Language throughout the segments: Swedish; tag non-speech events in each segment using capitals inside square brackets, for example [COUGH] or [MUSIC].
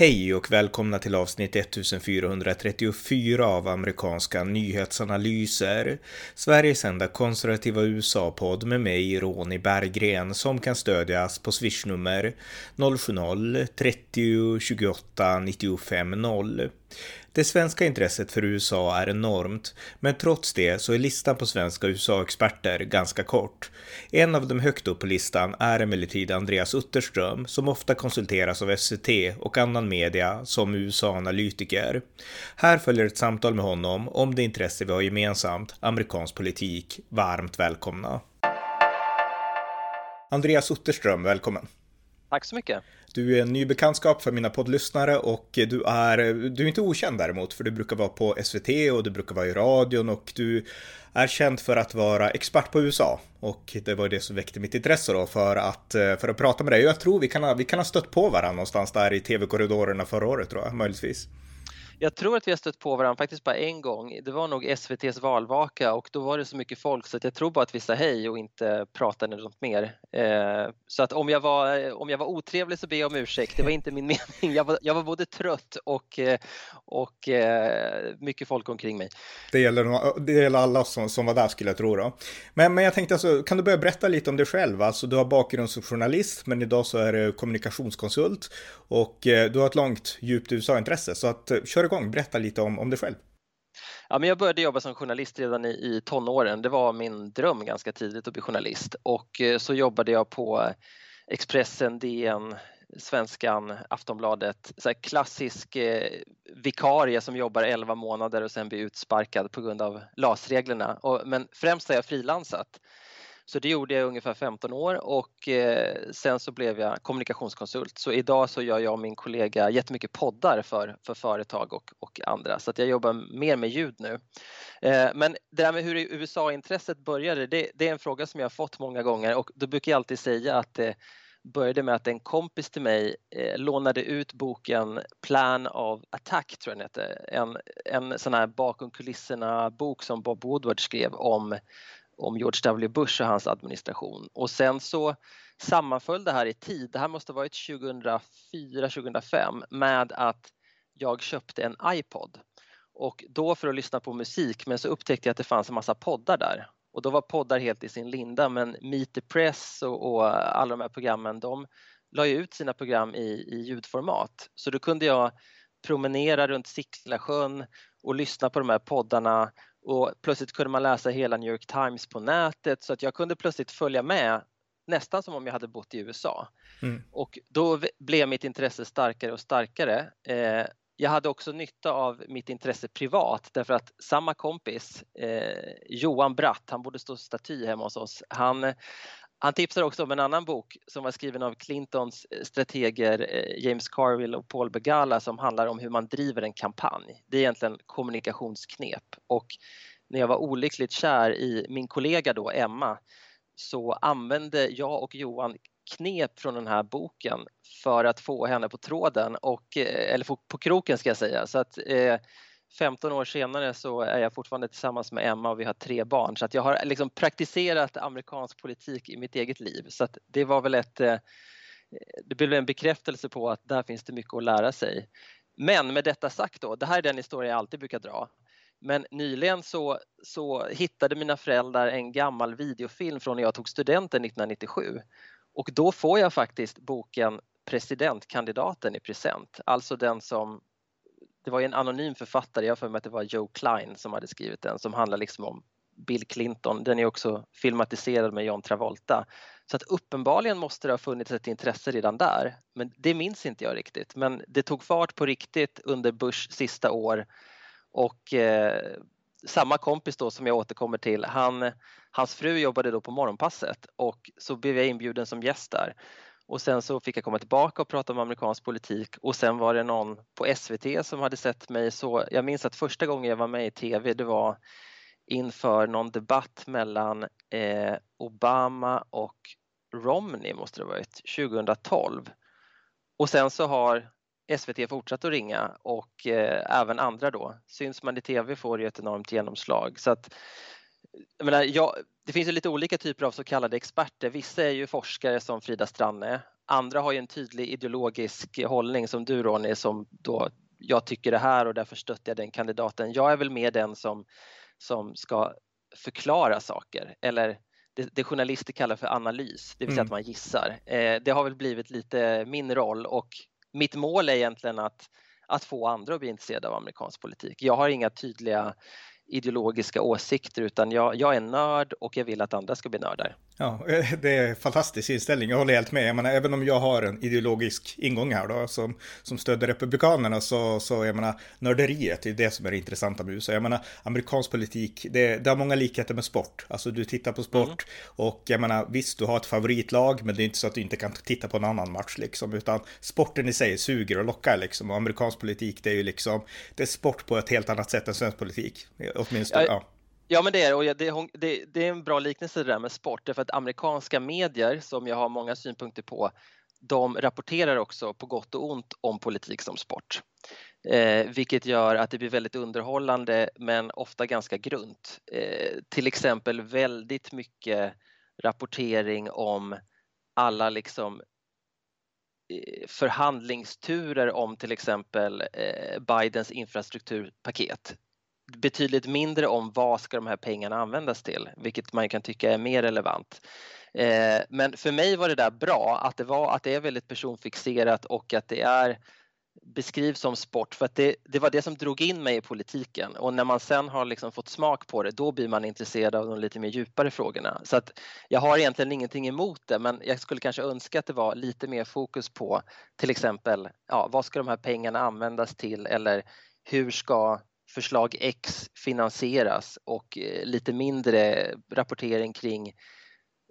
Hej och välkomna till avsnitt 1434 av amerikanska nyhetsanalyser. Sveriges enda konservativa USA-podd med mig, Ronny Berggren, som kan stödjas på swishnummer 070-30 28 95 0. Det svenska intresset för USA är enormt, men trots det så är listan på svenska USA-experter ganska kort. En av dem högt upp på listan är emellertid Andreas Utterström, som ofta konsulteras av SCT och annan media som USA-analytiker. Här följer ett samtal med honom om det intresse vi har gemensamt, amerikansk politik. Varmt välkomna! Andreas Utterström, välkommen! Tack så mycket! Du är en ny bekantskap för mina poddlyssnare och du är, du är inte okänd däremot, för du brukar vara på SVT och du brukar vara i radion och du är känd för att vara expert på USA. Och det var det som väckte mitt intresse då för att, för att prata med dig. Jag tror vi kan ha, vi kan ha stött på varandra någonstans där i tv-korridorerna förra året tror jag, möjligtvis. Jag tror att vi har stött på varandra faktiskt bara en gång. Det var nog SVTs valvaka och då var det så mycket folk så att jag tror bara att vi sa hej och inte pratade något mer. Eh, så att om jag, var, om jag var otrevlig så ber jag om ursäkt. Det var inte min [LAUGHS] mening. Jag var, jag var både trött och, eh, och eh, mycket folk omkring mig. Det gäller, det gäller alla som, som var där skulle jag tro då. Men, men jag tänkte alltså, kan du börja berätta lite om dig själv? Alltså du har bakgrund som journalist men idag så är du kommunikationskonsult och eh, du har ett långt djupt USA-intresse så att kör igång, berätta lite om, om dig själv. Ja, men jag började jobba som journalist redan i, i tonåren. Det var min dröm ganska tidigt att bli journalist och eh, så jobbade jag på Expressen, DN, Svenskan, Aftonbladet. Så klassisk eh, vikarie som jobbar 11 månader och sen blir utsparkad på grund av LAS-reglerna. Men främst har jag frilansat. Så det gjorde jag i ungefär 15 år och eh, sen så blev jag kommunikationskonsult. Så idag så gör jag och min kollega jättemycket poddar för, för företag och, och andra så att jag jobbar mer med ljud nu. Eh, men det där med hur USA-intresset började, det, det, är en fråga som jag har fått många gånger och då brukar jag alltid säga att det började med att en kompis till mig eh, lånade ut boken Plan of Attack, tror jag den hette. En, en sån här bakom kulisserna bok som Bob Woodward skrev om om George W Bush och hans administration. Och sen så sammanföll det här i tid, det här måste ha varit 2004-2005 med att jag köpte en iPod. Och då för att lyssna på musik men så upptäckte jag att det fanns en massa poddar där. Och då var poddar helt i sin linda men Meet the Press och, och alla de här programmen de la ju ut sina program i, i ljudformat. Så då kunde jag promenera runt Sicklasjön och lyssna på de här poddarna och plötsligt kunde man läsa hela New York Times på nätet så att jag kunde plötsligt följa med nästan som om jag hade bott i USA. Mm. Och då blev mitt intresse starkare och starkare. Eh, jag hade också nytta av mitt intresse privat därför att samma kompis, eh, Johan Bratt, han borde stå staty hemma hos oss, han, han tipsar också om en annan bok som var skriven av Clintons eh, strateger eh, James Carville och Paul Begala som handlar om hur man driver en kampanj. Det är egentligen kommunikationsknep och när jag var olyckligt kär i min kollega då, Emma, så använde jag och Johan knep från den här boken för att få henne på tråden, och, eh, eller på kroken ska jag säga. Så att, eh, 15 år senare så är jag fortfarande tillsammans med Emma och vi har tre barn så att jag har liksom praktiserat amerikansk politik i mitt eget liv så att det var väl ett eh, det blev en bekräftelse på att där finns det mycket att lära sig. Men med detta sagt då, det här är den historia jag alltid brukar dra. Men nyligen så, så hittade mina föräldrar en gammal videofilm från när jag tog studenten 1997 och då får jag faktiskt boken Presidentkandidaten i present, alltså den som det var en anonym författare, jag har för mig att det var Joe Klein som hade skrivit den som handlar liksom om Bill Clinton. Den är också filmatiserad med John Travolta. Så att uppenbarligen måste det ha funnits ett intresse redan där. Men det minns inte jag riktigt. Men det tog fart på riktigt under Bushs sista år och eh, samma kompis då som jag återkommer till, han, hans fru jobbade då på morgonpasset och så blev jag inbjuden som gäst där. Och sen så fick jag komma tillbaka och prata om amerikansk politik och sen var det någon på SVT som hade sett mig så, jag minns att första gången jag var med i TV det var inför någon debatt mellan eh, Obama och Romney måste det ha varit, 2012. Och sen så har SVT fortsatt att ringa och eh, även andra då. Syns man i TV får det ett enormt genomslag. Så att, jag menar, jag, det finns ju lite olika typer av så kallade experter. Vissa är ju forskare som Frida Stranne. andra har ju en tydlig ideologisk hållning som du Ronny som då jag tycker det här och därför stöttar jag den kandidaten. Jag är väl mer den som, som ska förklara saker eller det, det journalister kallar för analys, det vill säga mm. att man gissar. Eh, det har väl blivit lite min roll och mitt mål är egentligen att, att få andra att bli intresserade av amerikansk politik. Jag har inga tydliga ideologiska åsikter utan jag, jag är nörd och jag vill att andra ska bli nördar. Ja, [LAUGHS] det är en fantastisk inställning. Jag håller helt med. Jag menar, även om jag har en ideologisk ingång här då, som, som stöder Republikanerna, så, så jag menar, nörderiet är det som är det intressanta med USA. Jag menar, amerikansk politik, det, det har många likheter med sport. Alltså du tittar på sport mm. och jag menar, visst, du har ett favoritlag, men det är inte så att du inte kan titta på en annan match liksom, utan sporten i sig suger och lockar liksom. Och amerikansk politik, det är ju liksom, det är sport på ett helt annat sätt än svensk politik. Åtminstone, ja. ja. Ja, men det är och det. Det, det är en bra liknelse det där med sport, därför att amerikanska medier, som jag har många synpunkter på, de rapporterar också på gott och ont om politik som sport. Eh, vilket gör att det blir väldigt underhållande men ofta ganska grunt. Eh, till exempel väldigt mycket rapportering om alla liksom eh, förhandlingsturer om till exempel eh, Bidens infrastrukturpaket betydligt mindre om vad ska de här pengarna användas till, vilket man kan tycka är mer relevant. Eh, men för mig var det där bra, att det, var, att det är väldigt personfixerat och att det är beskrivs som sport för att det, det var det som drog in mig i politiken och när man sen har liksom fått smak på det då blir man intresserad av de lite mer djupare frågorna. Så att jag har egentligen ingenting emot det men jag skulle kanske önska att det var lite mer fokus på till exempel ja, vad ska de här pengarna användas till eller hur ska förslag X finansieras och eh, lite mindre rapportering kring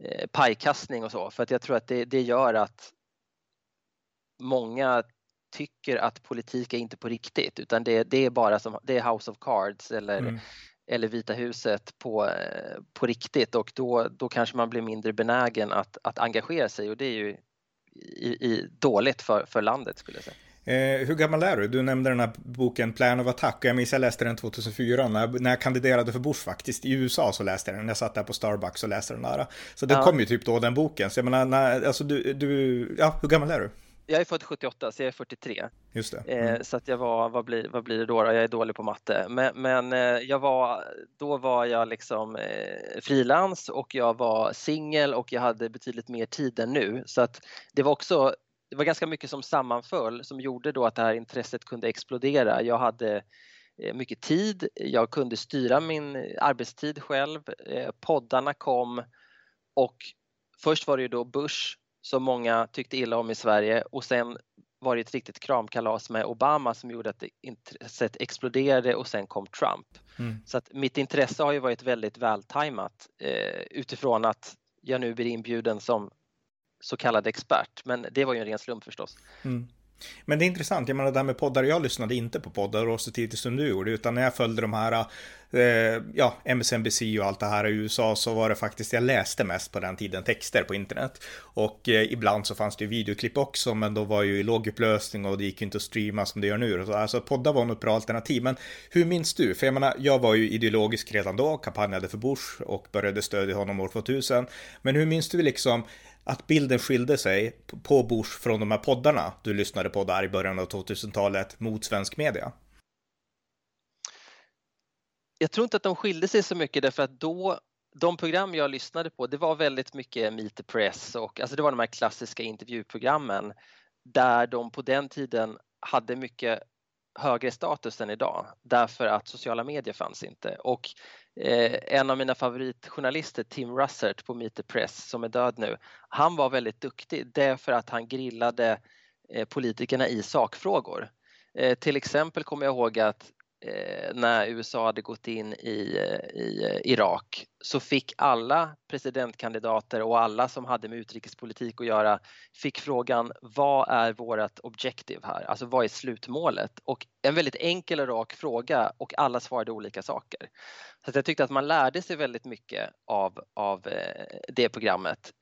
eh, pajkastning och så för att jag tror att det, det gör att många tycker att politik är inte på riktigt utan det, det är bara som det är House of Cards eller, mm. eller Vita huset på, eh, på riktigt och då, då kanske man blir mindre benägen att, att engagera sig och det är ju i, i dåligt för, för landet skulle jag säga. Eh, hur gammal är du? Du nämnde den här boken Plan of Attack och jag minns jag läste den 2004 när, när jag kandiderade för Bush faktiskt. I USA så läste jag den. Jag satt där på Starbucks och läste den där. Så det ja. kom ju typ då den boken. Så jag menar, när, alltså du, du, ja, hur gammal är du? Jag är född 78 så jag är 43. Just det. Eh, mm. så att jag var, vad blir, vad blir det då? Jag är dålig på matte. Men, men eh, jag var, då var jag liksom eh, frilans och jag var singel och jag hade betydligt mer tid än nu. Så att det var också det var ganska mycket som sammanföll som gjorde då att det här intresset kunde explodera. Jag hade eh, mycket tid, jag kunde styra min arbetstid själv, eh, poddarna kom och först var det ju då Bush som många tyckte illa om i Sverige och sen var det ett riktigt kramkalas med Obama som gjorde att intresset exploderade och sen kom Trump. Mm. Så att mitt intresse har ju varit väldigt vältajmat eh, utifrån att jag nu blir inbjuden som så kallad expert. Men det var ju en ren slump förstås. Mm. Men det är intressant, jag menar det här med poddar, jag lyssnade inte på poddar och så tidigt som du gjorde, utan när jag följde de här, eh, ja, MSNBC och allt det här i USA så var det faktiskt, jag läste mest på den tiden texter på internet. Och eh, ibland så fanns det ju videoklipp också, men då var ju i lågupplösning och det gick ju inte att streama som det gör nu. Så, alltså poddar var nog ett bra alternativ, men hur minns du? För jag menar, jag var ju ideologisk redan då, kampanjade för Bush och började stödja honom år 2000. Men hur minns du liksom att bilden skilde sig på Bush från de här poddarna du lyssnade på där i början av 2000-talet mot svensk media? Jag tror inte att de skilde sig så mycket därför att då de program jag lyssnade på, det var väldigt mycket Meet the Press och alltså det var de här klassiska intervjuprogrammen där de på den tiden hade mycket högre status än idag därför att sociala medier fanns inte och Eh, en av mina favoritjournalister, Tim Russert på Meet the Press, som är död nu, han var väldigt duktig därför att han grillade eh, politikerna i sakfrågor. Eh, till exempel kommer jag ihåg att Eh, när USA hade gått in i, eh, i eh, Irak så fick alla presidentkandidater och alla som hade med utrikespolitik att göra fick frågan vad är vårt objektiv här? Alltså vad är slutmålet? Och en väldigt enkel och rak fråga och alla svarade olika saker. Så jag tyckte att man lärde sig väldigt mycket av, av det programmet.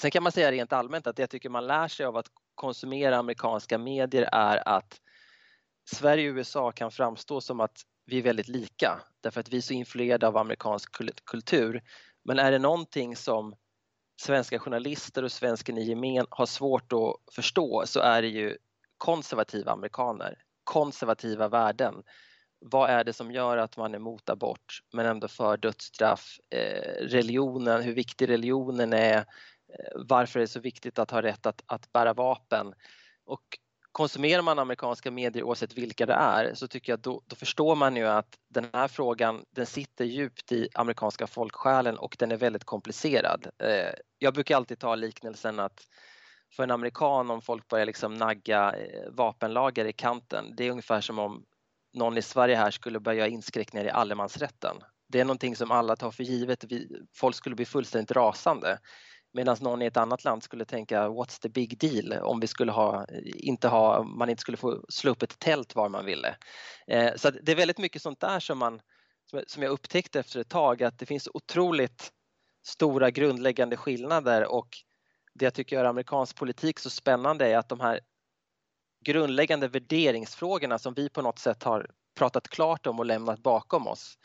Sen kan man säga rent allmänt att det jag tycker man lär sig av att konsumera amerikanska medier är att Sverige och USA kan framstå som att vi är väldigt lika därför att vi är så influerade av amerikansk kultur. Men är det någonting som svenska journalister och svensken i gemen har svårt att förstå så är det ju konservativa amerikaner, konservativa värden. Vad är det som gör att man är emot abort men ändå för dödsstraff? Eh, religionen, hur viktig religionen är, eh, varför det är så viktigt att ha rätt att, att bära vapen. Och konsumerar man amerikanska medier oavsett vilka det är så tycker jag då, då, förstår man ju att den här frågan den sitter djupt i amerikanska folksjälen och den är väldigt komplicerad. Eh, jag brukar alltid ta liknelsen att för en amerikan om folk börjar liksom nagga eh, vapenlagar i kanten, det är ungefär som om någon i Sverige här skulle börja inskränkningar i allemansrätten. Det är någonting som alla tar för givet. folk skulle bli fullständigt rasande. Medan någon i ett annat land skulle tänka what's the big deal om vi skulle ha, eh, inte ha, man inte skulle få slå upp ett tält var man ville. Eh, så det är väldigt mycket sånt där som, man, som jag upptäckte efter ett tag att det finns otroligt stora grundläggande skillnader och det jag tycker gör amerikansk politik så spännande är att de här grundläggande värderingsfrågorna som vi på något sätt har pratat klart om och lämnat bakom oss,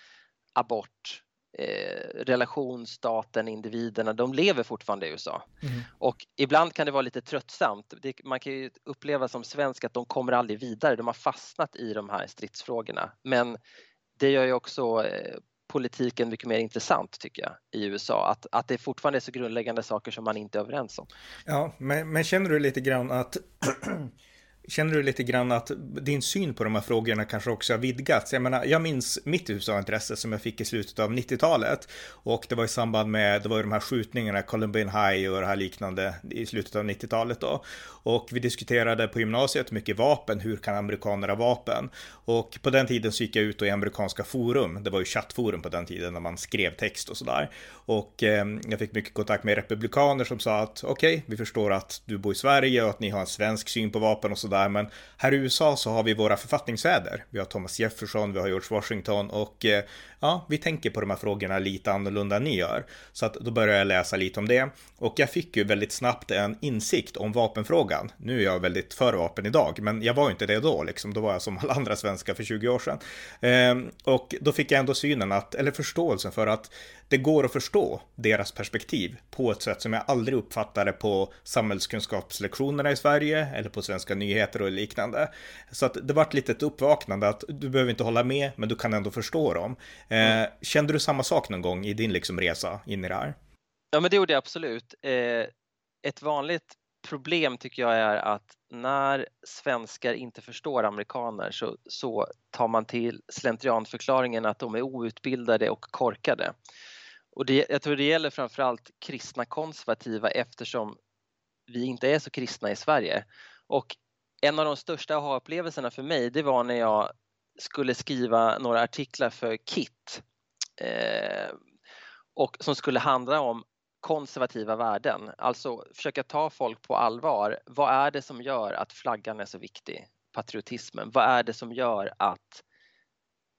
abort, eh, relation, staten, individerna, de lever fortfarande i USA. Mm. Och ibland kan det vara lite tröttsamt. Det, man kan ju uppleva som svensk att de kommer aldrig vidare, de har fastnat i de här stridsfrågorna. Men det gör ju också eh, politiken mycket mer intressant tycker jag i USA. Att, att det fortfarande är så grundläggande saker som man inte är överens om. Ja, men, men känner du lite grann att [CLEARS THROAT] [CLEARS THROAT] Känner du lite grann att din syn på de här frågorna kanske också har vidgats? Jag menar, jag minns mitt USA-intresse som jag fick i slutet av 90-talet och det var i samband med, det var ju de här skjutningarna, Columbine High och det här liknande i slutet av 90-talet då. Och vi diskuterade på gymnasiet mycket vapen, hur kan amerikaner ha vapen? Och på den tiden så gick jag ut och i amerikanska forum, det var ju chattforum på den tiden när man skrev text och sådär. Och eh, jag fick mycket kontakt med republikaner som sa att okej, okay, vi förstår att du bor i Sverige och att ni har en svensk syn på vapen och sådär sådär, men här i USA så har vi våra författningsfäder. Vi har Thomas Jefferson, vi har George Washington och eh, ja, vi tänker på de här frågorna lite annorlunda än ni gör. Så att då började jag läsa lite om det och jag fick ju väldigt snabbt en insikt om vapenfrågan. Nu är jag väldigt för vapen idag, men jag var inte det då liksom. Då var jag som alla andra svenskar för 20 år sedan. Ehm, och då fick jag ändå synen att, eller förståelsen för att det går att förstå deras perspektiv på ett sätt som jag aldrig uppfattade på samhällskunskapslektionerna i Sverige eller på svenska nyheter och liknande. Så att det vart lite ett uppvaknande att du behöver inte hålla med, men du kan ändå förstå dem. Eh, kände du samma sak någon gång i din liksom resa in i det här? Ja, men det gjorde jag absolut. Eh, ett vanligt problem tycker jag är att när svenskar inte förstår amerikaner så, så tar man till slentrianförklaringen att de är outbildade och korkade. Och det, jag tror det gäller framförallt kristna konservativa eftersom vi inte är så kristna i Sverige. Och en av de största aha-upplevelserna för mig det var när jag skulle skriva några artiklar för KIT eh, och som skulle handla om konservativa värden, alltså försöka ta folk på allvar. Vad är det som gör att flaggan är så viktig? Patriotismen. Vad är det som gör att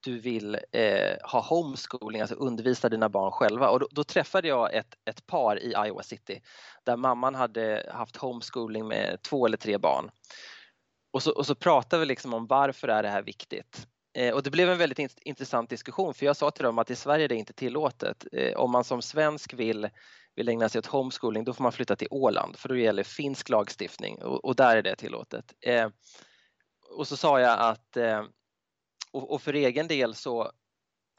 du vill eh, ha homeschooling, alltså undervisa dina barn själva. Och då, då, träffade jag ett, ett par i Iowa City där mamman hade haft homeschooling med två eller tre barn. Och så, och så pratade vi liksom om varför är det här viktigt. Eh, och det blev en väldigt in, intressant diskussion för jag sa till dem att i Sverige är det inte tillåtet. Eh, om man som svensk vill, vill ägna sig åt homeschooling då får man flytta till Åland för då gäller finsk lagstiftning och, och där är det tillåtet. Eh, och så sa jag att eh, och, och, för egen del så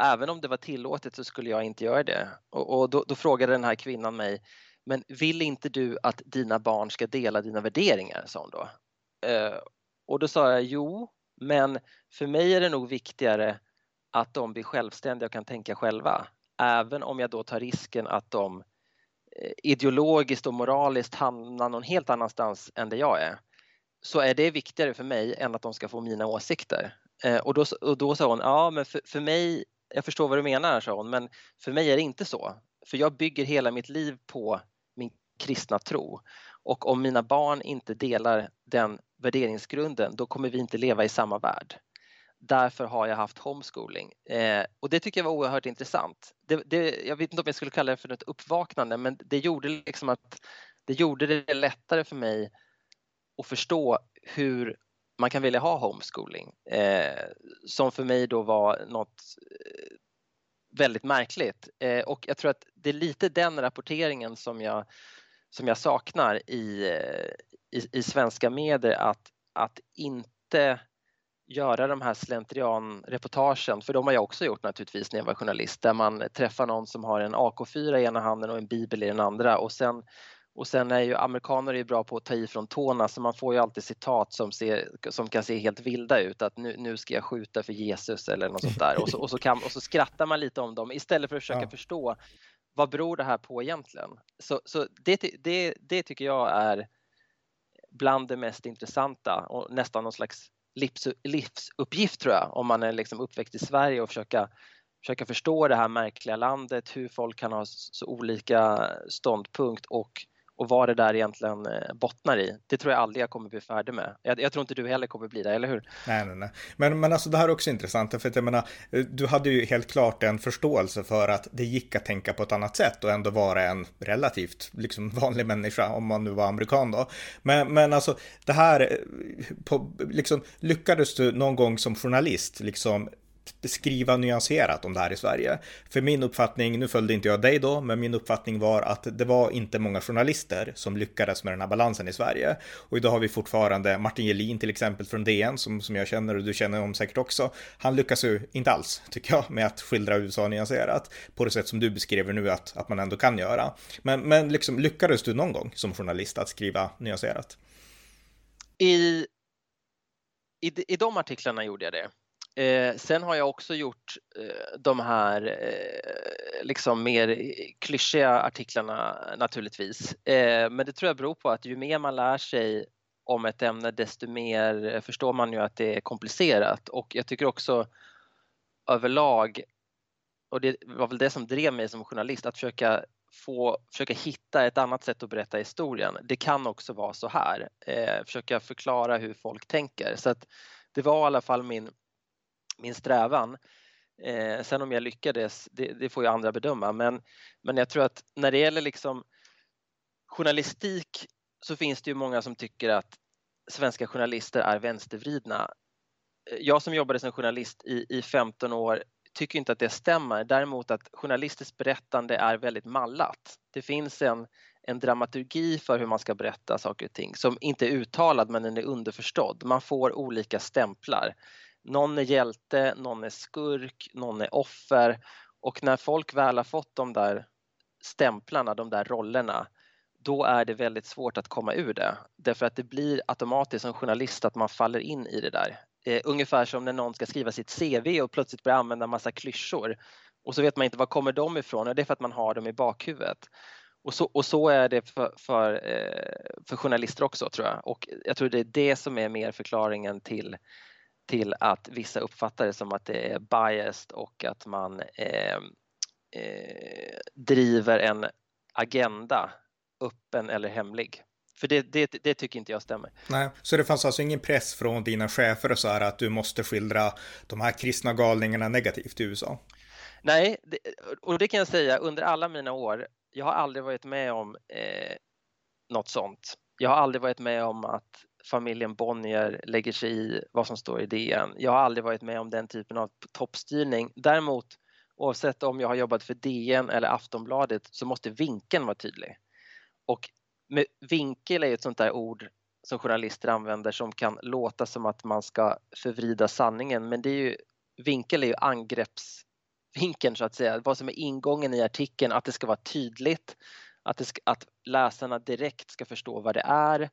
även om det var tillåtet så skulle jag inte göra det. Och, och då, då, frågade den här kvinnan mig, men vill inte du att dina barn ska dela dina värderingar? sa hon då. Eh, och då sa jag jo, men för mig är det nog viktigare att de blir självständiga och kan tänka själva. Även om jag då tar risken att de eh, ideologiskt och moraliskt hamnar någon helt annanstans än där jag är så är det viktigare för mig än att de ska få mina åsikter. Eh, och då, och då sa hon, ja men för, för mig, jag förstår vad du menar, sa hon, men för mig är det inte så. För jag bygger hela mitt liv på min kristna tro. Och om mina barn inte delar den värderingsgrunden, då kommer vi inte leva i samma värld. Därför har jag haft homeschooling eh, och det tycker jag var oerhört intressant. Det, det, jag vet inte om jag skulle kalla det för ett uppvaknande, men det gjorde liksom att det gjorde det lättare för mig att förstå hur man kan vilja ha homeschooling eh, som för mig då var något eh, väldigt märkligt. Eh, och jag tror att det är lite den rapporteringen som jag, som jag saknar i, eh, i, i svenska medier, att, att inte göra de här slentrianreportagen, för de har jag också gjort naturligtvis när jag var journalist, där man träffar någon som har en AK4 i ena handen och en bibel i den andra och sen och sen är ju amerikaner är bra på att ta i från tårna så man får ju alltid citat som, ser, som kan se helt vilda ut att nu, nu ska jag skjuta för Jesus eller något sånt där och så, och så, kan, och så skrattar man lite om dem istället för att försöka ja. förstå vad beror det här på egentligen? Så, så det, det, det tycker jag är bland det mest intressanta och nästan någon slags livs, livsuppgift tror jag om man är liksom uppväxt i Sverige och försöka försöka förstå det här märkliga landet, hur folk kan ha så olika ståndpunkt och och vad det där egentligen eh, bottnar i. Det tror jag aldrig jag kommer bli färdig med. Jag, jag, tror inte du heller kommer bli det, eller hur? Nej, nej, nej. Men, men alltså det här är också intressant, för att jag menar, eh, du hade ju helt klart en förståelse för att det gick att tänka på ett annat sätt och ändå vara en relativt liksom, [LAUGHS] vanlig människa, om man nu var amerikan då. Men, men alltså det här, eh, på, liksom, lyckades du någon gång som journalist liksom skriva nyanserat om det här i Sverige. För min uppfattning, nu följde inte jag dig då, men min uppfattning var att det var inte många journalister som lyckades med den här balansen i Sverige. Och idag har vi fortfarande Martin Gelin till exempel från DN som, som jag känner och du känner om säkert också. Han lyckas ju inte alls, tycker jag, med att skildra USA nyanserat på det sätt som du beskriver nu att, att man ändå kan göra. Men, men liksom, lyckades du någon gång som journalist att skriva nyanserat? I, i, i de artiklarna gjorde jag det. Eh, sen har jag också gjort eh, de här eh, liksom mer klyschiga artiklarna naturligtvis. Eh, men det tror jag beror på att ju mer man lär sig om ett ämne desto mer eh, förstår man ju att det är komplicerat och jag tycker också överlag, och det var väl det som drev mig som journalist, att försöka få, försöka hitta ett annat sätt att berätta historien. Det kan också vara så här, eh, försöka förklara hur folk tänker. Så att det var i alla fall min min strävan. Eh, sen om jag lyckades, det, det, får ju andra bedöma, men, men jag tror att när det gäller liksom journalistik så finns det ju många som tycker att svenska journalister är vänstervridna. Eh, jag som jobbade som journalist i, i 15 år tycker inte att det stämmer. Däremot att journalistiskt berättande är väldigt mallat. Det finns en, en dramaturgi för hur man ska berätta saker och ting som inte är uttalad men den är underförstådd. Man får olika stämplar. Någon är hjälte, någon är skurk, någon är offer och när folk väl har fått de där stämplarna, de där rollerna, då är det väldigt svårt att komma ur det. Därför att det blir automatiskt som journalist att man faller in i det där. Eh, ungefär som när någon ska skriva sitt CV och plötsligt börjar använda massa klyschor och så vet man inte var kommer de ifrån och det är för att man har dem i bakhuvudet. Och så, och så är det för, för, eh, för journalister också tror jag och jag tror det är det som är mer förklaringen till till att vissa uppfattar det som att det är biased och att man eh, eh, driver en agenda, öppen eller hemlig. För det, det, det, tycker inte jag stämmer. Nej, så det fanns alltså ingen press från dina chefer och så här att du måste skildra de här kristna galningarna negativt i USA? Nej, det, och det kan jag säga under alla mina år. Jag har aldrig varit med om eh, något sånt. Jag har aldrig varit med om att familjen Bonnier lägger sig i vad som står i DN. Jag har aldrig varit med om den typen av toppstyrning. Däremot oavsett om jag har jobbat för DN eller Aftonbladet så måste vinkeln vara tydlig. Och med vinkel är ett sånt där ord som journalister använder som kan låta som att man ska förvrida sanningen men det är ju, vinkel är ju angreppsvinkeln så att säga, vad som är ingången i artikeln, att det ska vara tydligt, att, ska, att läsarna direkt ska förstå vad det är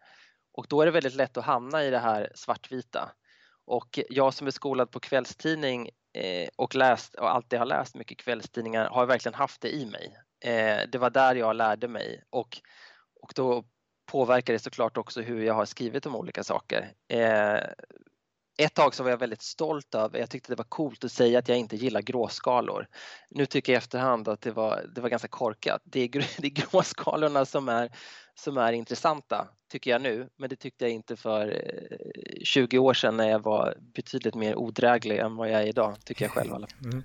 och då är det väldigt lätt att hamna i det här svartvita. Och jag som är skolad på kvällstidning eh, och, läst, och alltid har läst mycket kvällstidningar har verkligen haft det i mig. Eh, det var där jag lärde mig och, och då påverkar det såklart också hur jag har skrivit om olika saker. Eh, ett tag så var jag väldigt stolt över, jag tyckte det var coolt att säga att jag inte gillar gråskalor. Nu tycker jag i efterhand att det var, det var ganska korkat. Det är, [LAUGHS] det är gråskalorna som är, som är intressanta, tycker jag nu, men det tyckte jag inte för 20 eh, år sedan när jag var betydligt mer odräglig än vad jag är idag, tycker jag själv. [LAUGHS] Mm.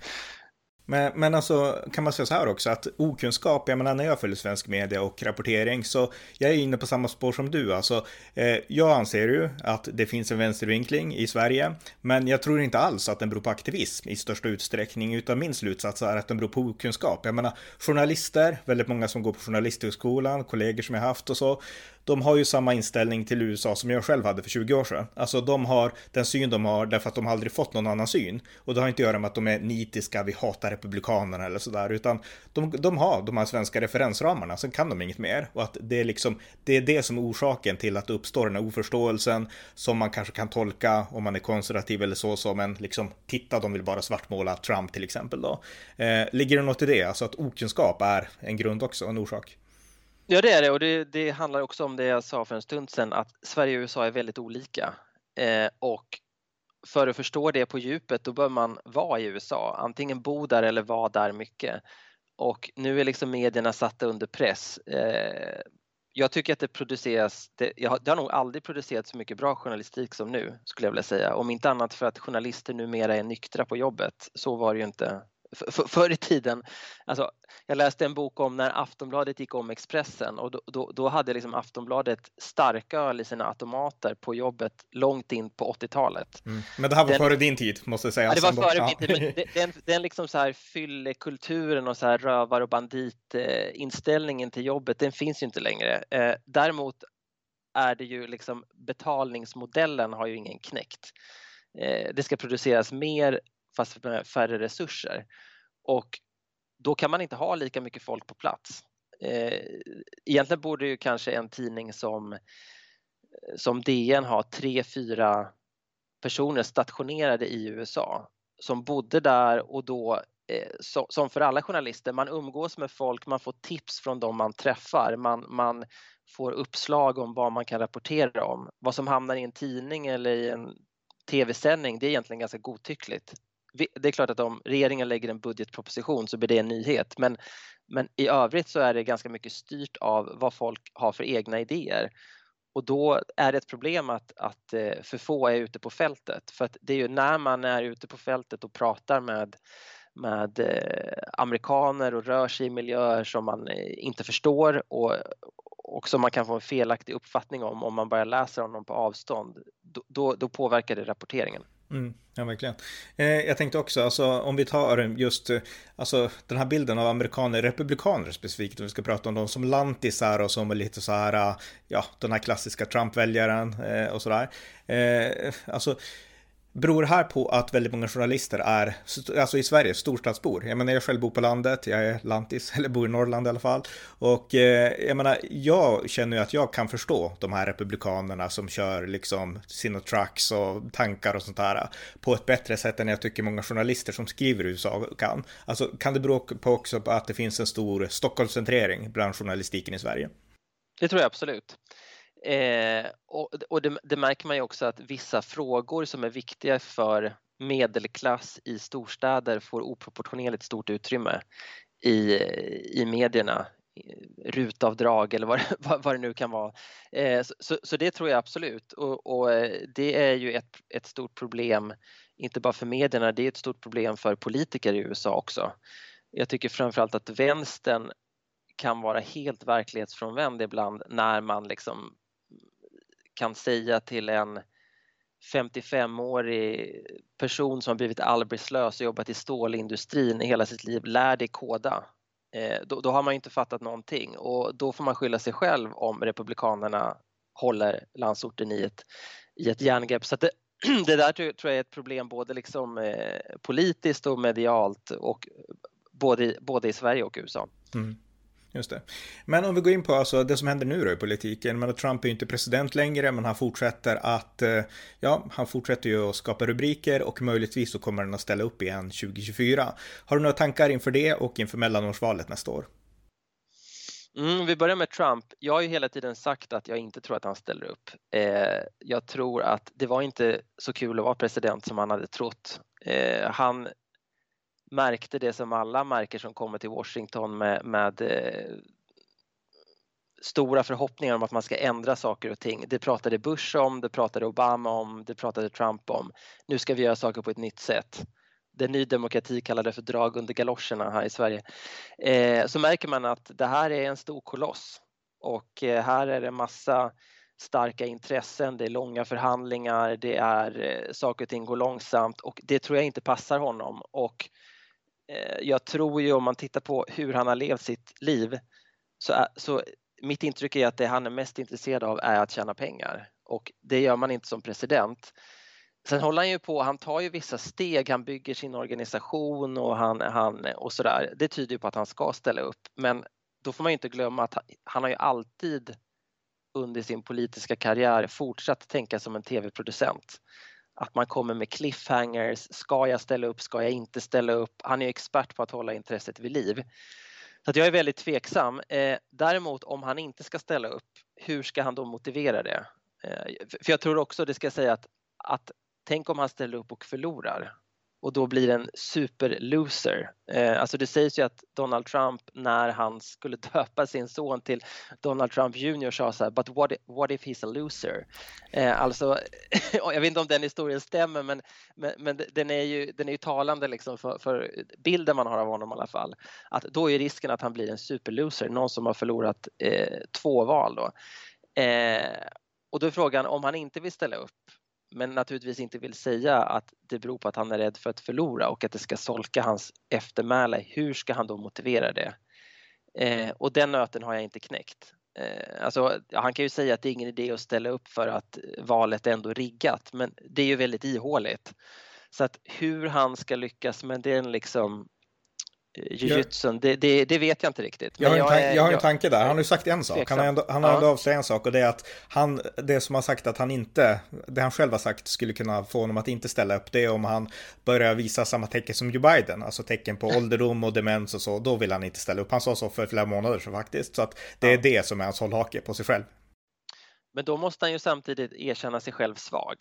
Men, men alltså kan man säga så här också att okunskap, jag menar när jag följer svensk media och rapportering så jag är inne på samma spår som du. Alltså, eh, jag anser ju att det finns en vänstervinkling i Sverige, men jag tror inte alls att den beror på aktivism i största utsträckning, utan min slutsats är att den beror på okunskap. Jag menar journalister, väldigt många som går på journalisthögskolan, kollegor som jag haft och så, de har ju samma inställning till USA som jag själv hade för 20 år sedan. Alltså de har den syn de har därför att de aldrig fått någon annan syn. Och det har inte att göra med att de är nitiska, vi hatar republikanerna eller sådär, utan de, de har de här svenska referensramarna, sen kan de inget mer. Och att det är liksom, det är det som är orsaken till att det uppstår den här oförståelsen som man kanske kan tolka om man är konservativ eller så som en liksom, titta, de vill bara svartmåla Trump till exempel då. Eh, ligger det något i det, alltså att okunskap är en grund också, en orsak? Ja, det är det och det, det, handlar också om det jag sa för en stund sedan att Sverige och USA är väldigt olika eh, och för att förstå det på djupet då bör man vara i USA, antingen bo där eller vara där mycket. Och nu är liksom medierna satta under press. Eh, jag tycker att det produceras, det, jag, det har nog aldrig producerats så mycket bra journalistik som nu skulle jag vilja säga. Om inte annat för att journalister numera är nyktra på jobbet. Så var det ju inte för, förr i tiden, alltså, jag läste en bok om när Aftonbladet gick om Expressen och då, då, då hade liksom Aftonbladet starköl i sina automater på jobbet långt in på 80-talet. Mm. Men det här var den, före din tid, måste jag säga. Ja, det var före min tid. Men den, den liksom så här fyllekulturen och så här rövar och banditinställningen till jobbet, den finns ju inte längre. Eh, däremot är det ju liksom betalningsmodellen har ju ingen knäckt. Eh, det ska produceras mer fast med färre resurser. Och då kan man inte ha lika mycket folk på plats. Eh, egentligen borde ju kanske en tidning som, som DN ha tre, fyra personer stationerade i USA som bodde där och då eh, som för alla journalister, man umgås med folk, man får tips från dem man träffar, man, man får uppslag om vad man kan rapportera om. Vad som hamnar i en tidning eller i en tv-sändning, det är egentligen ganska godtyckligt det är klart att om regeringen lägger en budgetproposition så blir det en nyhet men, men i övrigt så är det ganska mycket styrt av vad folk har för egna idéer. Och då är det ett problem att, att eh, för få är ute på fältet för att det är ju när man är ute på fältet och pratar med med eh, amerikaner och rör sig i miljöer som man eh, inte förstår och, och som man kan få en felaktig uppfattning om om man bara läser om dem på avstånd. Då, då, då påverkar det rapporteringen. Mm, ja, verkligen. Eh, jag tänkte också, alltså, om vi tar just eh, alltså, den här bilden av amerikaner, republikaner specifikt, om vi ska prata om dem som lantisar och som är lite så här, eh, ja, den här klassiska Trump-väljaren eh, och sådär. Eh, alltså, Beror det här på att väldigt många journalister är, alltså i Sverige, storstadsbor? Jag menar, jag själv bor på landet, jag är lantis, [LAUGHS] eller bor i Norrland i alla fall. Och eh, jag menar, jag känner ju att jag kan förstå de här republikanerna som kör liksom sina trucks och tankar och sånt där på ett bättre sätt än jag tycker många journalister som skriver i USA kan. Alltså, kan det bero på också på att det finns en stor Stockholmscentrering bland journalistiken i Sverige? Det tror jag absolut. Eh, och och det, det, märker man ju också att vissa frågor som är viktiga för medelklass i storstäder får oproportionerligt stort utrymme i, i medierna. Rutavdrag eller vad, [LAUGHS] vad, vad det nu kan vara. Eh, så, så, det tror jag absolut och, och, eh, det är ju ett, ett stort problem, inte bara för medierna, det är ett stort problem för politiker i USA också. Jag tycker framförallt att vänstern kan vara helt verklighetsfrånvänd ibland när man liksom kan säga till en 55-årig person som har blivit arbetslös och jobbat i stålindustrin i hela sitt liv, lär dig koda. Eh, då, då, har man inte fattat någonting och då får man skylla sig själv om Republikanerna håller landsorten i ett, i ett järngrepp. Så det, [CLEARS THROAT] det där tror jag är ett problem både liksom, eh, politiskt och medialt och både, i, både i Sverige och USA. Mm. Just det. Men om vi går in på alltså det som händer nu då i politiken. Men Trump är ju inte president längre, men han fortsätter att, eh, ja, han fortsätter ju att skapa rubriker och möjligtvis så kommer han att ställa upp igen 2024. Har du några tankar inför det och inför mellanårsvalet nästa år? Mm, vi börjar med Trump. Jag har ju hela tiden sagt att jag inte tror att han ställer upp. Eh, jag tror att det var inte så kul att vara president som han hade trott. Eh, han märkte det som alla märker som kommer till Washington med, med eh, stora förhoppningar om att man ska ändra saker och ting. Det pratade Bush om, det pratade Obama om, det pratade Trump om. Nu ska vi göra saker på ett nytt sätt. det Ny Demokrati kallade för drag under galoscherna här i Sverige, eh, så märker man att det här är en stor koloss och eh, här är det massa starka intressen, det är långa förhandlingar, det är eh, saker och ting går långsamt och det tror jag inte passar honom och Eh, jag tror ju om man tittar på hur han har levt sitt liv så, är, så mitt intryck är att det han är mest intresserad av är att tjäna pengar och det gör man inte som president. Sen håller han ju på, han tar ju vissa steg, han bygger sin organisation och, han, han, och sådär. Det tyder ju på att han ska ställa upp men då får man inte glömma att han har ju alltid under sin politiska karriär fortsatt tänka som en tv-producent. Att man kommer med cliffhangers, ska jag ställa upp, ska jag inte ställa upp? Han är expert på att hålla intresset vid liv. Så att jag är väldigt tveksam. Eh, däremot om han inte ska ställa upp, hur ska han då motivera det? Eh, för jag tror också, det ska jag säga, att, att tänk om han ställer upp och förlorar och då blir en superloser. Eh, alltså det sägs ju att Donald Trump när han skulle [LAUGHS] döpa sin son till Donald Trump Jr sa så här, but what, what if he's a loser? Eh, alltså, [LAUGHS] jag vet inte om den historien stämmer men, men, men, den, är ju, den är ju talande liksom för, för, bilden man har av honom i alla fall. Att då är risken att han blir en superloser, någon som har förlorat eh, två val då. Eh, och då är frågan om han inte vill ställa upp men naturligtvis inte vill säga att det beror på att han är rädd för att förlora och att det ska solka hans eftermäle. Hur ska han då motivera det? Eh, och den nöten har jag inte knäckt. Eh, alltså, han kan ju säga att det är ingen idé att ställa upp för att valet är ändå riggat, men det är ju väldigt ihåligt. Så att hur han ska lyckas med den liksom jujutsun, det, det, det, vet jag inte riktigt. jag har, en, jag, jag har en tanke där, han har ju sagt en sak, han har ändå, han har ändå avslöjat en sak och det är att han, det som har sagt att han inte, det han själv har sagt skulle kunna få honom att inte ställa upp, det är om han börjar visa samma tecken som Joe Biden, alltså tecken på ålderdom och demens och så, då vill han inte ställa upp. Han sa så för flera månader sedan faktiskt, så att det är det som är hans hållhake på sig själv. Men då måste han ju samtidigt erkänna sig själv svag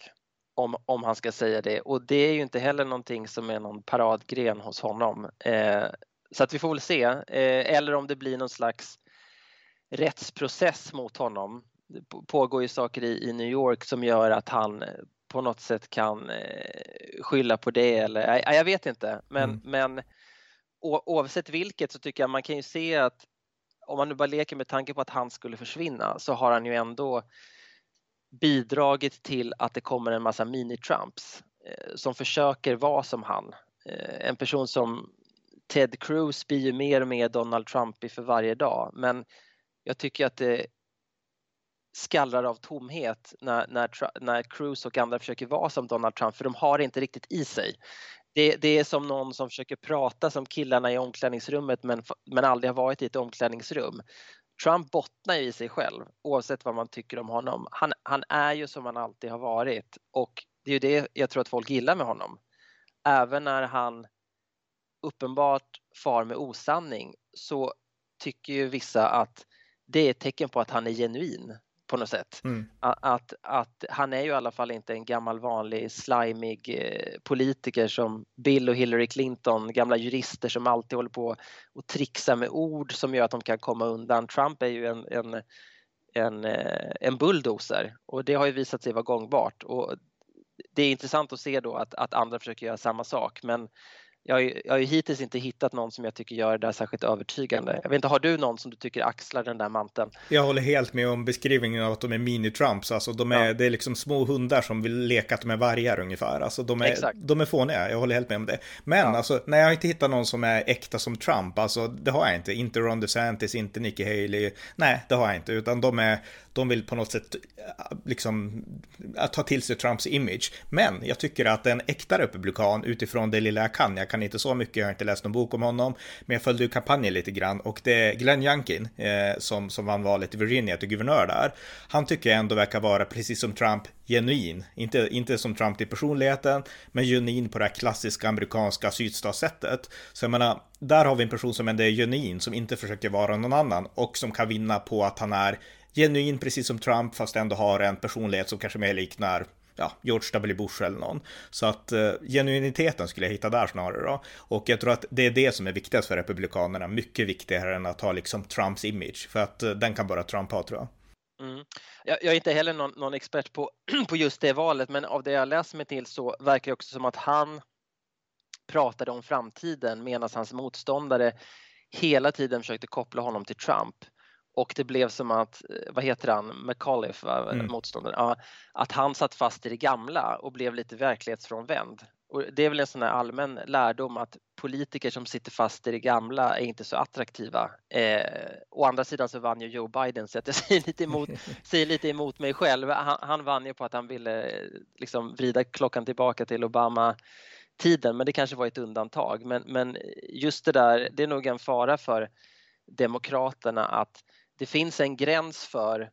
om, om han ska säga det och det är ju inte heller någonting som är någon paradgren hos honom. Eh, så att vi får väl se, eh, eller om det blir någon slags rättsprocess mot honom. Det pågår ju saker i, i New York som gör att han eh, på något sätt kan eh, skylla på det eller nej, jag vet inte men, mm. men oavsett vilket så tycker jag man kan ju se att om man nu bara leker med tanke på att han skulle försvinna så har han ju ändå bidragit till att det kommer en massa mini-Trumps eh, som försöker vara som han. Eh, en person som Ted Cruz blir ju mer och mer Donald Trump för varje dag men jag tycker att det skallrar av tomhet när, när, när Cruz och andra försöker vara som Donald Trump för de har det inte riktigt i sig. Det, det, är som någon som försöker prata som killarna i omklädningsrummet men, men aldrig har varit i ett omklädningsrum. Trump bottnar i sig själv oavsett vad man tycker om honom. Han, han är ju som han alltid har varit och det är ju det jag tror att folk gillar med honom. Även när han uppenbart far med osanning så tycker ju vissa att det är ett tecken på att han är genuin på något sätt. Mm. Att, att, han är ju i alla fall inte en gammal vanlig slimig eh, politiker som Bill och Hillary Clinton, gamla jurister som alltid håller på och trixar med ord som gör att de kan komma undan. Trump är ju en, en, en, eh, en bulldozer och det har ju visat sig vara gångbart. Och det är intressant att se då att, att andra försöker göra samma sak men jag, har, jag har ju hittills inte hittat någon som jag tycker gör det där särskilt övertygande. Jag vet inte, har du någon som du tycker axlar den där manteln? Jag håller helt med om beskrivningen av att de är mini-Trumps. Alltså de är, ja. det är liksom små hundar som vill leka att de är vargar ungefär. Alltså de är, de är fåniga, jag håller helt med om det. Men ja. alltså, när jag inte hittat någon som är äkta som Trump, alltså det har jag inte. Inte Ron DeSantis, inte Nikki Haley. Nej, det har jag inte. Utan de är, de vill på något sätt eh, liksom eh, ta till sig Trumps image. Men jag tycker att en äkta republikan utifrån det lilla jag kan, jag kan inte så mycket, jag har inte läst någon bok om honom, men jag följde ju kampanjen lite grann och det är Glenn Youngkin eh, som, som vann valet i Virginia till guvernör där. Han tycker jag ändå verkar vara, precis som Trump, genuin. Inte, inte som Trump i personligheten, men genuin på det här klassiska amerikanska sydstatssättet. Så jag menar, där har vi en person som ändå är genuin, som inte försöker vara någon annan och som kan vinna på att han är genuin precis som Trump fast ändå har en personlighet som kanske mer liknar ja, George W. Bush eller någon. Så att eh, genuiniteten skulle jag hitta där snarare då. Och jag tror att det är det som är viktigast för Republikanerna, mycket viktigare än att ha liksom Trumps image, för att eh, den kan bara Trump ha tror jag. Mm. Jag, jag, är inte heller någon, någon, expert på, [CLEARS THROAT] på just det valet, men av det jag läser mig till så verkar det också som att han pratade om framtiden medan hans motståndare hela tiden försökte koppla honom till Trump. Och det blev som att, eh, vad heter han, McAuliffe, mm. motståndaren, ja, att han satt fast i det gamla och blev lite verklighetsfrånvänd. Och det är väl en sån här allmän lärdom att politiker som sitter fast i det gamla är inte så attraktiva. Eh, å andra sidan så vann ju Joe Biden så jag säger lite emot, [LAUGHS] säger lite emot mig själv. Han, han vann ju på att han ville liksom vrida klockan tillbaka till Obama tiden men det kanske var ett undantag. Men, men just det där, det är nog en fara för Demokraterna att det finns en gräns för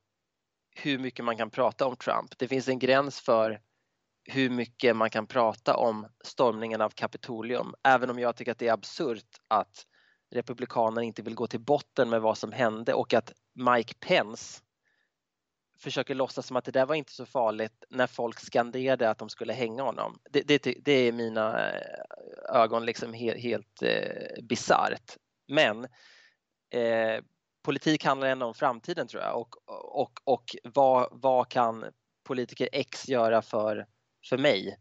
hur mycket man kan prata om Trump. Det finns en gräns för hur mycket man kan prata om stormningen av Kapitolium, även om jag tycker att det är absurt att Republikanerna inte vill gå till botten med vad som hände och att Mike Pence försöker låtsas som att det där var inte så farligt när folk skanderade att de skulle hänga honom. Det, det, det är i mina eh, ögon liksom helt, helt eh, bisarrt. Men eh, politik handlar ändå om framtiden tror jag och, och, och vad, vad kan politiker X göra för för mig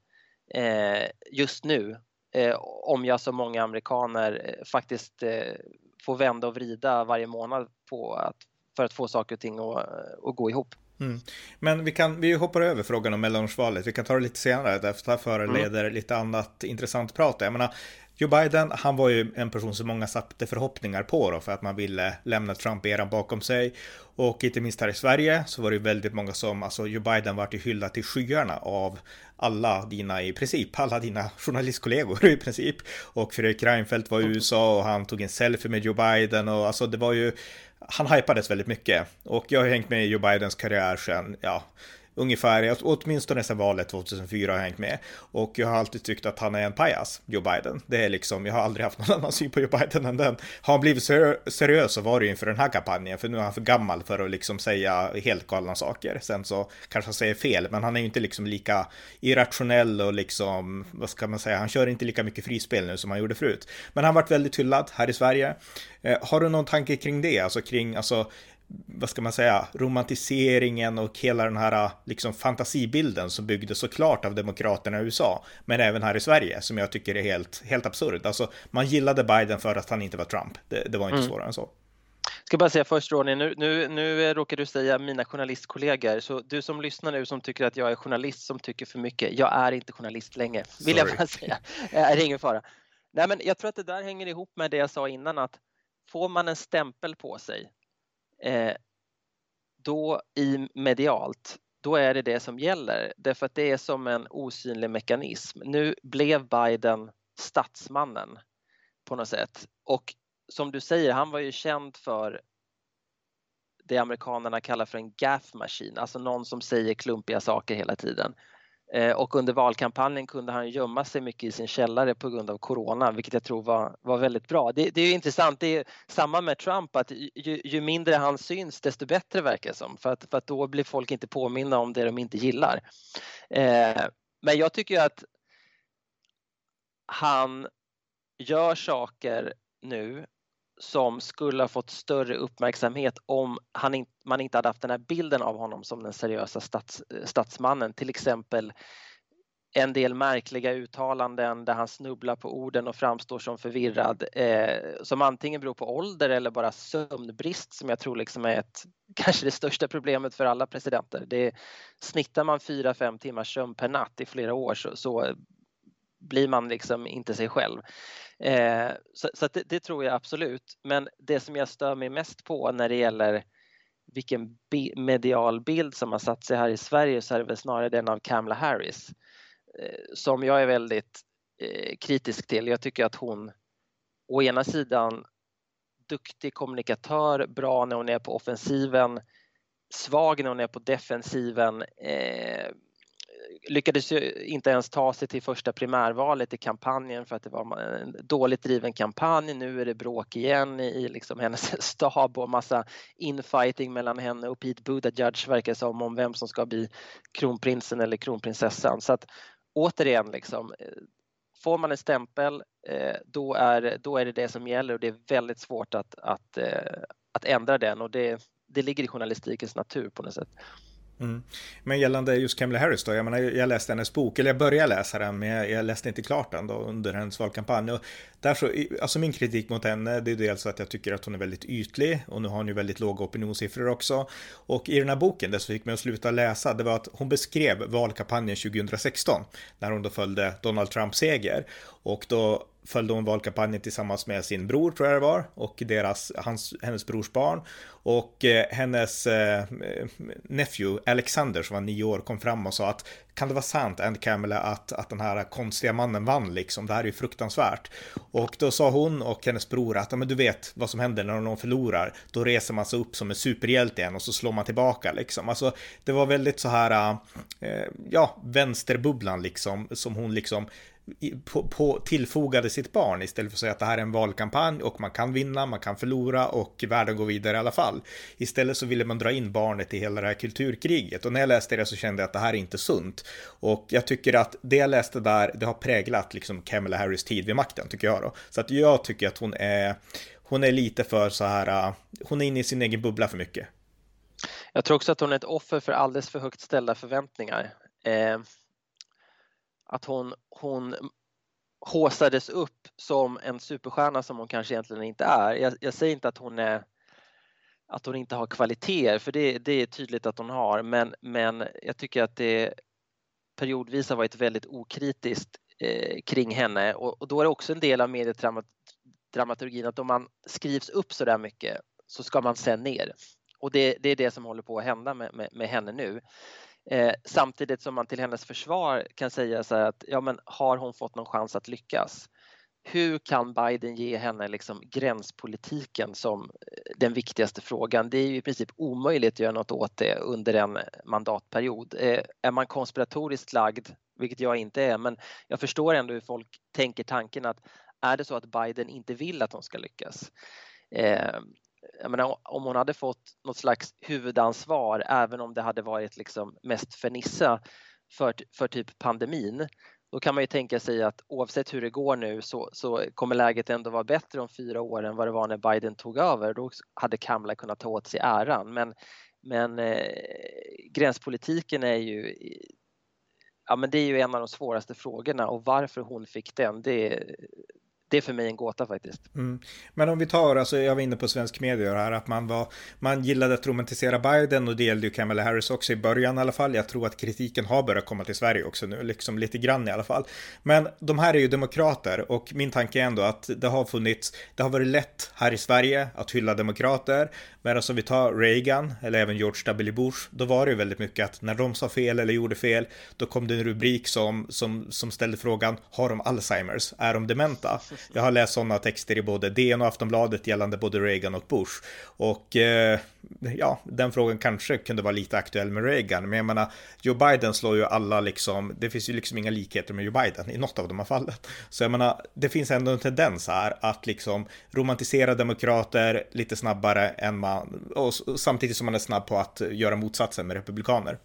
eh, just nu eh, om jag som många amerikaner eh, faktiskt eh, får vända och vrida varje månad på att, för att få saker och ting att, eh, att gå ihop. Mm. Men vi, kan, vi hoppar över frågan om mellanårsvalet. Vi kan ta det lite senare, därför att föreleder mm. lite annat intressant prat. Jag menar, Joe Biden, han var ju en person som många satte förhoppningar på då, för att man ville lämna Trump-eran bakom sig. Och inte minst här i Sverige så var det ju väldigt många som, alltså Joe Biden vart ju hyllad till skyarna av alla dina, i princip, alla dina journalistkollegor i princip. Och Fredrik Reinfeldt var i USA och han tog en selfie med Joe Biden och alltså det var ju, han hypades väldigt mycket. Och jag har hängt med i Joe Bidens karriär sedan, ja, ungefär, åtminstone sedan valet 2004 har jag hängt med. Och jag har alltid tyckt att han är en pajas, Joe Biden. Det är liksom, jag har aldrig haft någon [LAUGHS] annan syn på Joe Biden än den. Har han blivit seriös så var det ju inför den här kampanjen, för nu är han för gammal för att liksom säga helt galna saker. Sen så kanske han säger fel, men han är ju inte liksom lika irrationell och liksom, vad ska man säga, han kör inte lika mycket frispel nu som han gjorde förut. Men han varit väldigt hyllad här i Sverige. Eh, har du någon tanke kring det? Alltså kring, alltså vad ska man säga, romantiseringen och hela den här liksom fantasibilden som byggdes såklart av demokraterna i USA, men även här i Sverige, som jag tycker är helt, helt absurd. Alltså, man gillade Biden för att han inte var Trump. Det, det var inte mm. svårare än så. Ska bara säga först Ronny, nu, nu, nu råkar du säga mina journalistkollegor, så du som lyssnar nu som tycker att jag är journalist som tycker för mycket, jag är inte journalist längre, vill Sorry. jag bara säga. Det är ingen fara. Nej, men jag tror att det där hänger ihop med det jag sa innan, att får man en stämpel på sig eh, då i medialt, då är det det som gäller. Därför att det är som en osynlig mekanism. Nu blev Biden statsmannen på något sätt. Och som du säger, han var ju känd för det amerikanerna kallar för en gaff machine, alltså någon som säger klumpiga saker hela tiden. Eh, och under valkampanjen kunde han gömma sig mycket i sin källare på grund av corona, vilket jag tror var, var väldigt bra. Det, det är intressant, det är samma med Trump, att ju, ju, mindre han syns desto bättre verkar det som, för att, för att då blir folk inte påminna om det de inte gillar. Eh, men jag tycker att han gör saker nu som skulle ha fått större uppmärksamhet om han in, man inte hade haft den här bilden av honom som den seriösa stats, statsmannen. Till exempel en del märkliga uttalanden där han snubblar på orden och framstår som förvirrad eh, som antingen beror på ålder eller bara sömnbrist som jag tror liksom är ett, [LAUGHS] kanske det största problemet för alla presidenter. Det, snittar man 4-5 timmars sömn per natt i flera år så, så blir man liksom inte sig själv. Eh, så, så det, det, tror jag absolut. Men det som jag stör mig mest på när det gäller vilken medial bild som har satt sig här i Sverige så är det väl snarare den av Kamala Harris eh, som jag är väldigt eh, kritisk till. Jag tycker att hon å ena sidan duktig kommunikatör, bra när hon är på offensiven, svag när hon är på defensiven. Eh, Lyckades ju inte ens ta sig till första primärvalet i kampanjen för att det var en dåligt driven kampanj. Nu är det bråk igen i liksom hennes [LAUGHS] stab och massa infighting mellan henne och Pete Buttigieg verkar som om vem som ska bli kronprinsen eller kronprinsessan. Så att återigen, liksom, eh, får man en stämpel eh, då är, då är det det som gäller och det är väldigt svårt att, att, eh, att ändra den och det, det ligger i journalistikens natur på något sätt. Mm. Men gällande just Kamala Harris då, jag, menar, jag läste hennes bok, eller jag började läsa den, men jag, jag läste inte klart den då under hennes valkampanj. Och där så, alltså min kritik mot henne, det är dels att jag tycker att hon är väldigt ytlig och nu har hon ju väldigt låga opinionssiffror också. Och i den här boken, det som fick mig att sluta läsa, det var att hon beskrev valkampanjen 2016, när hon då följde Donald Trumps seger. Och då följde hon valkampanjen tillsammans med sin bror, tror jag det var, och deras, hans, hennes brors barn. Och eh, hennes eh, nephew Alexander som var nio år kom fram och sa att kan det vara sant, Andy Kamala, att, att den här konstiga mannen vann liksom? Det här är ju fruktansvärt. Och då sa hon och hennes bror att, men du vet vad som händer när någon förlorar. Då reser man sig upp som en superhjälte igen och så slår man tillbaka liksom. Alltså, det var väldigt så här, eh, ja, vänsterbubblan liksom, som hon liksom på, på, tillfogade sitt barn istället för att säga att det här är en valkampanj och man kan vinna, man kan förlora och världen går vidare i alla fall. Istället så ville man dra in barnet i hela det här kulturkriget och när jag läste det så kände jag att det här är inte sunt. Och jag tycker att det jag läste där, det har präglat liksom Kamala Harris tid vid makten tycker jag då. Så att jag tycker att hon är, hon är lite för så här, äh, hon är inne i sin egen bubbla för mycket. Jag tror också att hon är ett offer för alldeles för högt ställda förväntningar. Eh att hon, hon håsades upp som en superstjärna som hon kanske egentligen inte är. Jag, jag säger inte att hon är att hon inte har kvaliteter, för det, det är tydligt att hon har, men, men jag tycker att det periodvis har varit väldigt okritiskt eh, kring henne och, och, då är det också en del av mediedramaturgin att om man skrivs upp så där mycket så ska man sen ner. Och det, det är det som håller på att hända med, med, med henne nu. Eh, samtidigt som man till hennes försvar kan säga så att ja, men har hon fått någon chans att lyckas? Hur kan Biden ge henne liksom gränspolitiken som eh, den viktigaste frågan? Det är ju i princip omöjligt att göra något åt det under en mandatperiod. Eh, är man konspiratoriskt lagd, vilket jag inte är, men jag förstår ändå hur folk tänker tanken att är det så att Biden inte vill att hon ska lyckas? Eh, jag menar, om hon hade fått något slags huvudansvar, även om det hade varit liksom mest för Nissa för, för typ pandemin, då kan man ju tänka sig att oavsett hur det går nu så, så kommer läget ändå vara bättre om fyra år än vad det var när Biden tog över. Då hade Kamala kunnat ta åt sig äran. Men, men eh, gränspolitiken är ju Ja, men det är ju en av de svåraste frågorna och varför hon fick den, det, det är för mig en gåta faktiskt. Mm. Men om vi tar, alltså jag var inne på svensk media här, att man, var, man gillade att romantisera Biden och det gällde ju Kamala Harris också i början i alla fall. Jag tror att kritiken har börjat komma till Sverige också nu, liksom lite grann i alla fall. Men de här är ju demokrater och min tanke är ändå att det har funnits, det har varit lätt här i Sverige att hylla demokrater, Medan alltså, om vi tar Reagan eller även George W. Bush, då var det ju väldigt mycket att när de sa fel eller gjorde fel, då kom det en rubrik som, som, som ställde frågan, har de Alzheimers? Är de dementa? Jag har läst sådana texter i både DN och Aftonbladet gällande både Reagan och Bush. Och eh, ja, den frågan kanske kunde vara lite aktuell med Reagan, men jag menar, Joe Biden slår ju alla liksom, det finns ju liksom inga likheter med Joe Biden i något av de här fallen. Så jag menar, det finns ändå en tendens här att liksom romantisera demokrater lite snabbare än man och samtidigt som man är snabb på att göra motsatsen med republikaner.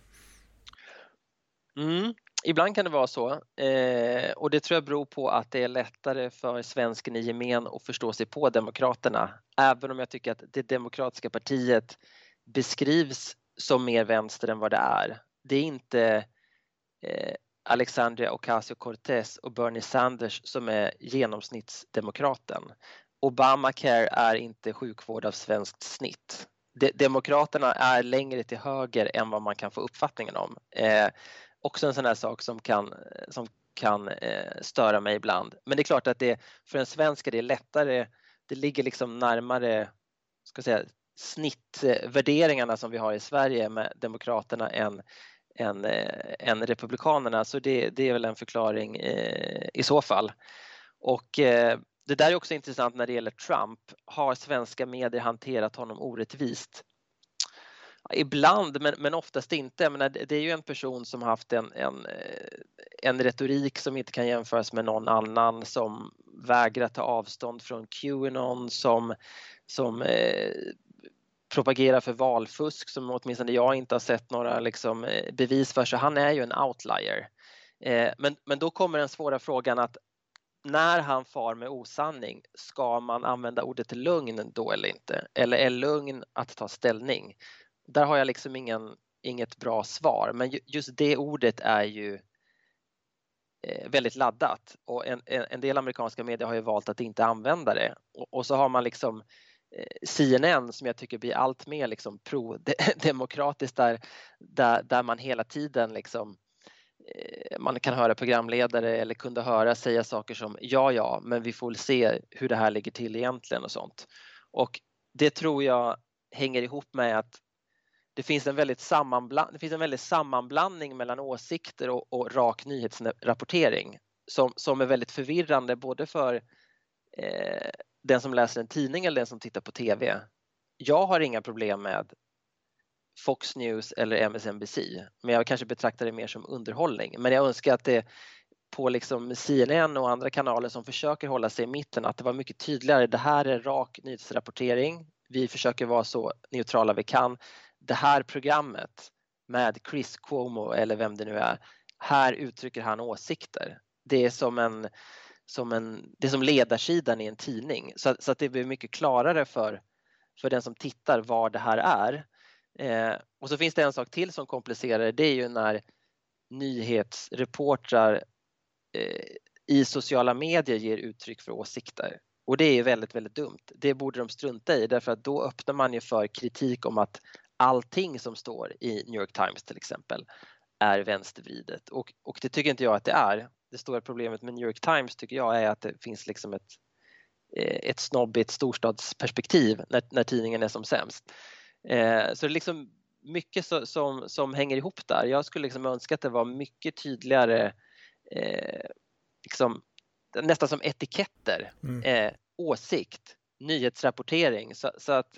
Mm, ibland kan det vara så eh, och det tror jag beror på att det är lättare för svensken i gemen att förstå sig på Demokraterna. Även om jag tycker att det demokratiska partiet beskrivs som mer vänster än vad det är. Det är inte eh, Alexandria Ocasio-Cortez och Bernie Sanders som är genomsnittsdemokraten. Obamacare är inte sjukvård av svenskt snitt. De Demokraterna är längre till höger än vad man kan få uppfattningen om. Eh, också en sån här sak som kan, som kan eh, störa mig ibland. Men det är klart att det, för en svensk är det lättare, det ligger liksom närmare ska säga, snittvärderingarna som vi har i Sverige med Demokraterna än, än, eh, än Republikanerna. Så det, det är väl en förklaring eh, i så fall. Och eh, det där är också intressant när det gäller Trump. Har svenska medier hanterat honom orättvist? Ibland, men, men oftast inte. menar, det är ju en person som haft en, en, eh, en retorik som inte kan jämföras med någon annan, som vägrar ta avstånd från Qanon, som, som eh, propagerar för valfusk som åtminstone jag inte har sett några liksom, eh, bevis för, så han är ju en outlier. Eh, men, men då kommer den svåra frågan att när han far med osanning, ska man använda ordet lugn då eller inte? Eller är lugn att ta ställning? Där har jag liksom ingen inget bra svar, men just det ordet är ju eh, väldigt laddat. Och en, en del amerikanska medier har ju valt att inte använda det. Och, och så har man liksom eh, CNN som jag tycker blir allt mer liksom pro-demokratiskt där, där, där man hela tiden liksom eh, man kan höra programledare eller kunde höra säga saker som ja, ja, men vi får väl se hur det här ligger till egentligen och sånt. Och det tror jag hänger ihop med att det finns en väldigt, sammanbland, det finns en väldigt sammanblandning mellan åsikter och, och rak nyhetsrapportering som, som är väldigt förvirrande både för eh, den som läser en tidning eller den som tittar på TV. Jag har inga problem med Fox News eller MSNBC. Men jag kanske betraktar det mer som underhållning. Men jag önskar att det på liksom CNN och andra kanaler som försöker hålla sig i mitten att det var mycket tydligare. Det här är rak nyhetsrapportering. Vi försöker vara så neutrala vi kan. Det här programmet med Chris Cuomo eller vem det nu är. Här uttrycker han åsikter. Det är som en som en, det är som ledarsidan i en tidning så, så att det blir mycket klarare för, för den som tittar vad det här är. Eh, och så finns det en sak till som komplicerar det, det är ju när nyhetsreportrar eh, i sociala medier ger uttryck för åsikter. Och det är väldigt, väldigt dumt. Det borde de strunta i därför att då öppnar man ju för kritik om att allting som står i New York Times till exempel är vänstervridet och, och det tycker inte jag att det är. Det stora problemet med New York Times tycker jag är att det finns liksom ett, eh, ett snobbigt storstadsperspektiv när, när tidningen är som sämst. Eh, så det är liksom mycket så, som, som hänger ihop där. Jag skulle liksom önska att det var mycket tydligare, eh, liksom, nästan som etiketter, mm. eh, åsikt, nyhetsrapportering så, så, att,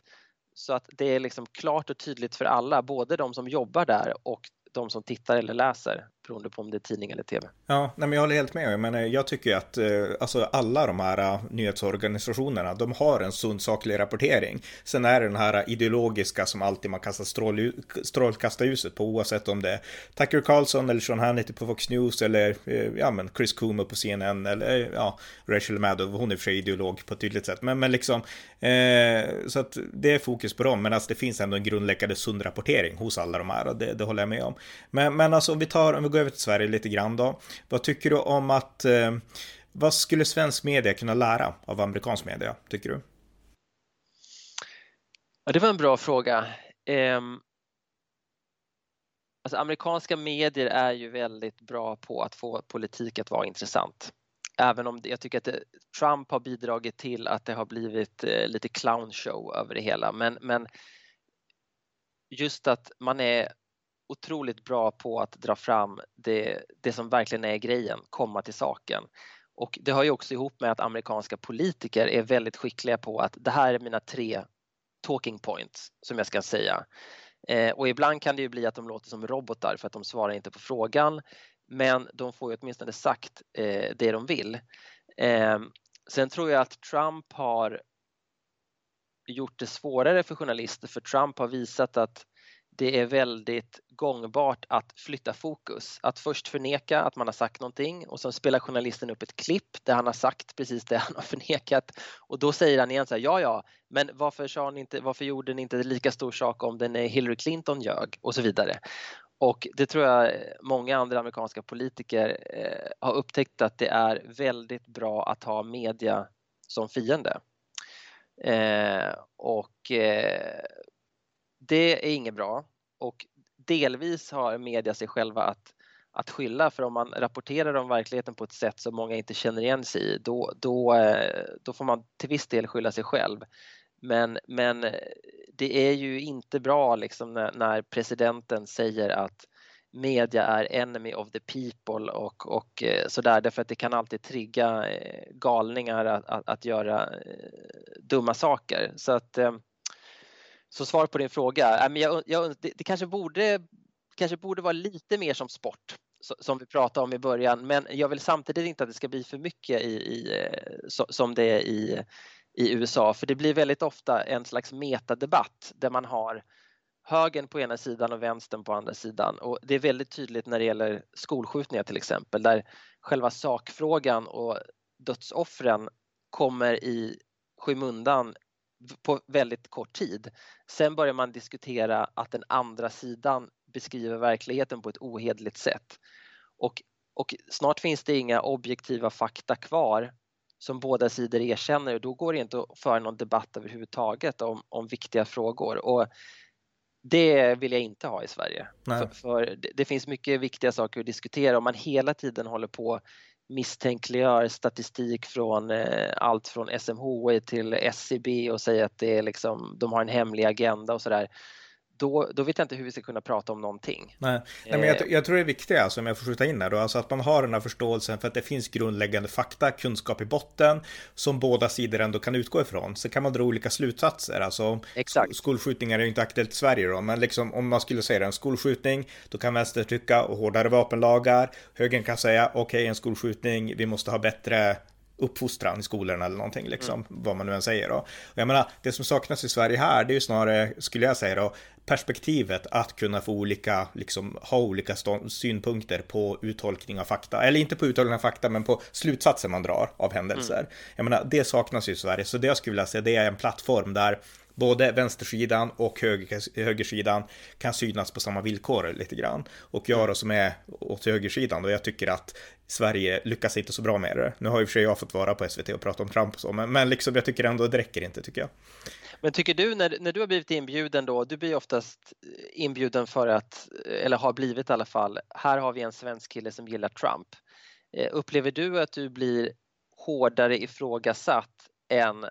så att det är liksom klart och tydligt för alla, både de som jobbar där och de som tittar eller läser beroende på om det är tidning eller tv. Ja, nej, men jag håller helt med. Jag, menar, jag tycker att eh, alltså, alla de här eh, nyhetsorganisationerna, de har en sund saklig rapportering. Sen är det den här ideologiska som alltid man kastar strål, strålkastarljuset på, oavsett om det är Tucker Carlson eller Sean Hannity på Fox News eller eh, ja, men Chris Cuomo på CNN eller eh, ja, Rachel Maddow, hon är för sig ideolog på ett tydligt sätt. Men, men liksom, eh, så att det är fokus på dem, men alltså, det finns ändå en grundläggande sund rapportering hos alla de här och det, det håller jag med om. Men, men alltså om vi tar, om vi gå över till Sverige lite grann då. Vad tycker du om att, eh, vad skulle svensk media kunna lära av amerikansk media, tycker du? Ja, det var en bra fråga. Ehm, alltså, amerikanska medier är ju väldigt bra på att få politik att vara intressant. Även om jag tycker att det, Trump har bidragit till att det har blivit eh, lite clownshow över det hela. Men, men just att man är otroligt bra på att dra fram det, det som verkligen är grejen, komma till saken. Och det har ju också ihop med att amerikanska politiker är väldigt skickliga på att det här är mina tre talking points som jag ska säga. Eh, och ibland kan det ju bli att de låter som robotar för att de svarar inte på frågan. Men de får ju åtminstone sagt eh, det de vill. Eh, sen tror jag att Trump har gjort det svårare för journalister för Trump har visat att det är väldigt gångbart att flytta fokus. Att först förneka att man har sagt någonting och sen spelar journalisten upp ett klipp där han har sagt precis det han har [LAUGHS] förnekat och då säger han igen så här, ja ja, men varför, sa ni inte, varför gjorde ni inte lika stor sak om den Hillary Clinton ljög och så vidare. Och det tror jag många andra amerikanska politiker eh, har upptäckt att det är väldigt bra att ha media som fiende. Eh, och eh, det är inget bra och delvis har media sig själva att, att skylla för om man rapporterar om verkligheten på ett sätt som många inte känner igen sig i då, då, eh, då får man till viss del skylla sig själv. Men, men eh, det är ju inte bra liksom när, när presidenten säger att media är enemy of the people och, och eh, sådär därför att det kan alltid trigga galningar att, att, att göra dumma saker. Så att så svar på din fråga, äh, jag, jag, det, det kanske, borde, kanske borde vara lite mer som sport som vi pratade om i början. Men jag vill samtidigt inte att det ska bli för mycket i, i, eh, som det är i, i USA för det blir väldigt ofta en slags metadebatt där man har högern på ena sidan och vänstern på andra sidan. Och det är väldigt tydligt när det gäller skolskjutningar till exempel där själva sakfrågan och dödsoffren kommer i skymundan på väldigt kort tid. Sen börjar man diskutera att den andra sidan beskriver verkligheten på ett ohedligt sätt. Och, och snart finns det inga objektiva fakta kvar som båda sidor erkänner och då går det inte att föra någon debatt överhuvudtaget om, om viktiga frågor. Och det vill jag inte ha i Sverige. För, för det, det, finns mycket viktiga saker att diskutera om man hela tiden håller på misstänkliggör statistik från eh, allt från SMHI till SCB och säger att det är liksom, de har en hemlig agenda och sådär då, då vet jag inte hur vi ska kunna prata om någonting. Nej, Nej men jag, eh. jag, tror det är viktigt, alltså, om jag får skjuta in här då, alltså att man har den här förståelsen för att det finns grundläggande fakta, kunskap i botten, som båda sidor ändå kan utgå ifrån. Så kan man dra olika slutsatser, alltså Exakt. skolskjutningar är ju inte aktuellt i Sverige då, men liksom om man skulle säga det, en skolskjutning, då kan vänster tycka och hårdare vapenlagar, högern kan säga okej, okay, en skolskjutning, vi måste ha bättre uppfostran i skolorna eller någonting, liksom, mm. vad man nu än säger. Då. Och jag menar, det som saknas i Sverige här, det är ju snarare, skulle jag säga då, perspektivet att kunna få olika, liksom, ha olika synpunkter på uttolkning av fakta. Eller inte på uttolkning av fakta, men på slutsatser man drar av händelser. Mm. Jag menar, det saknas ju i Sverige, så det jag skulle vilja säga, det är en plattform där både vänstersidan och höger, högersidan kan synas på samma villkor lite grann. Och jag då som är åt högersidan och jag tycker att Sverige lyckas inte så bra med det. Nu har ju för sig jag fått vara på SVT och prata om Trump och så, men, men liksom jag tycker ändå det räcker inte tycker jag. Men tycker du när, när du har blivit inbjuden då, du blir oftast eh, inbjuden för att, eh, eller har blivit i alla fall, här har vi en svensk kille som gillar Trump. Eh, upplever du att du blir hårdare ifrågasatt än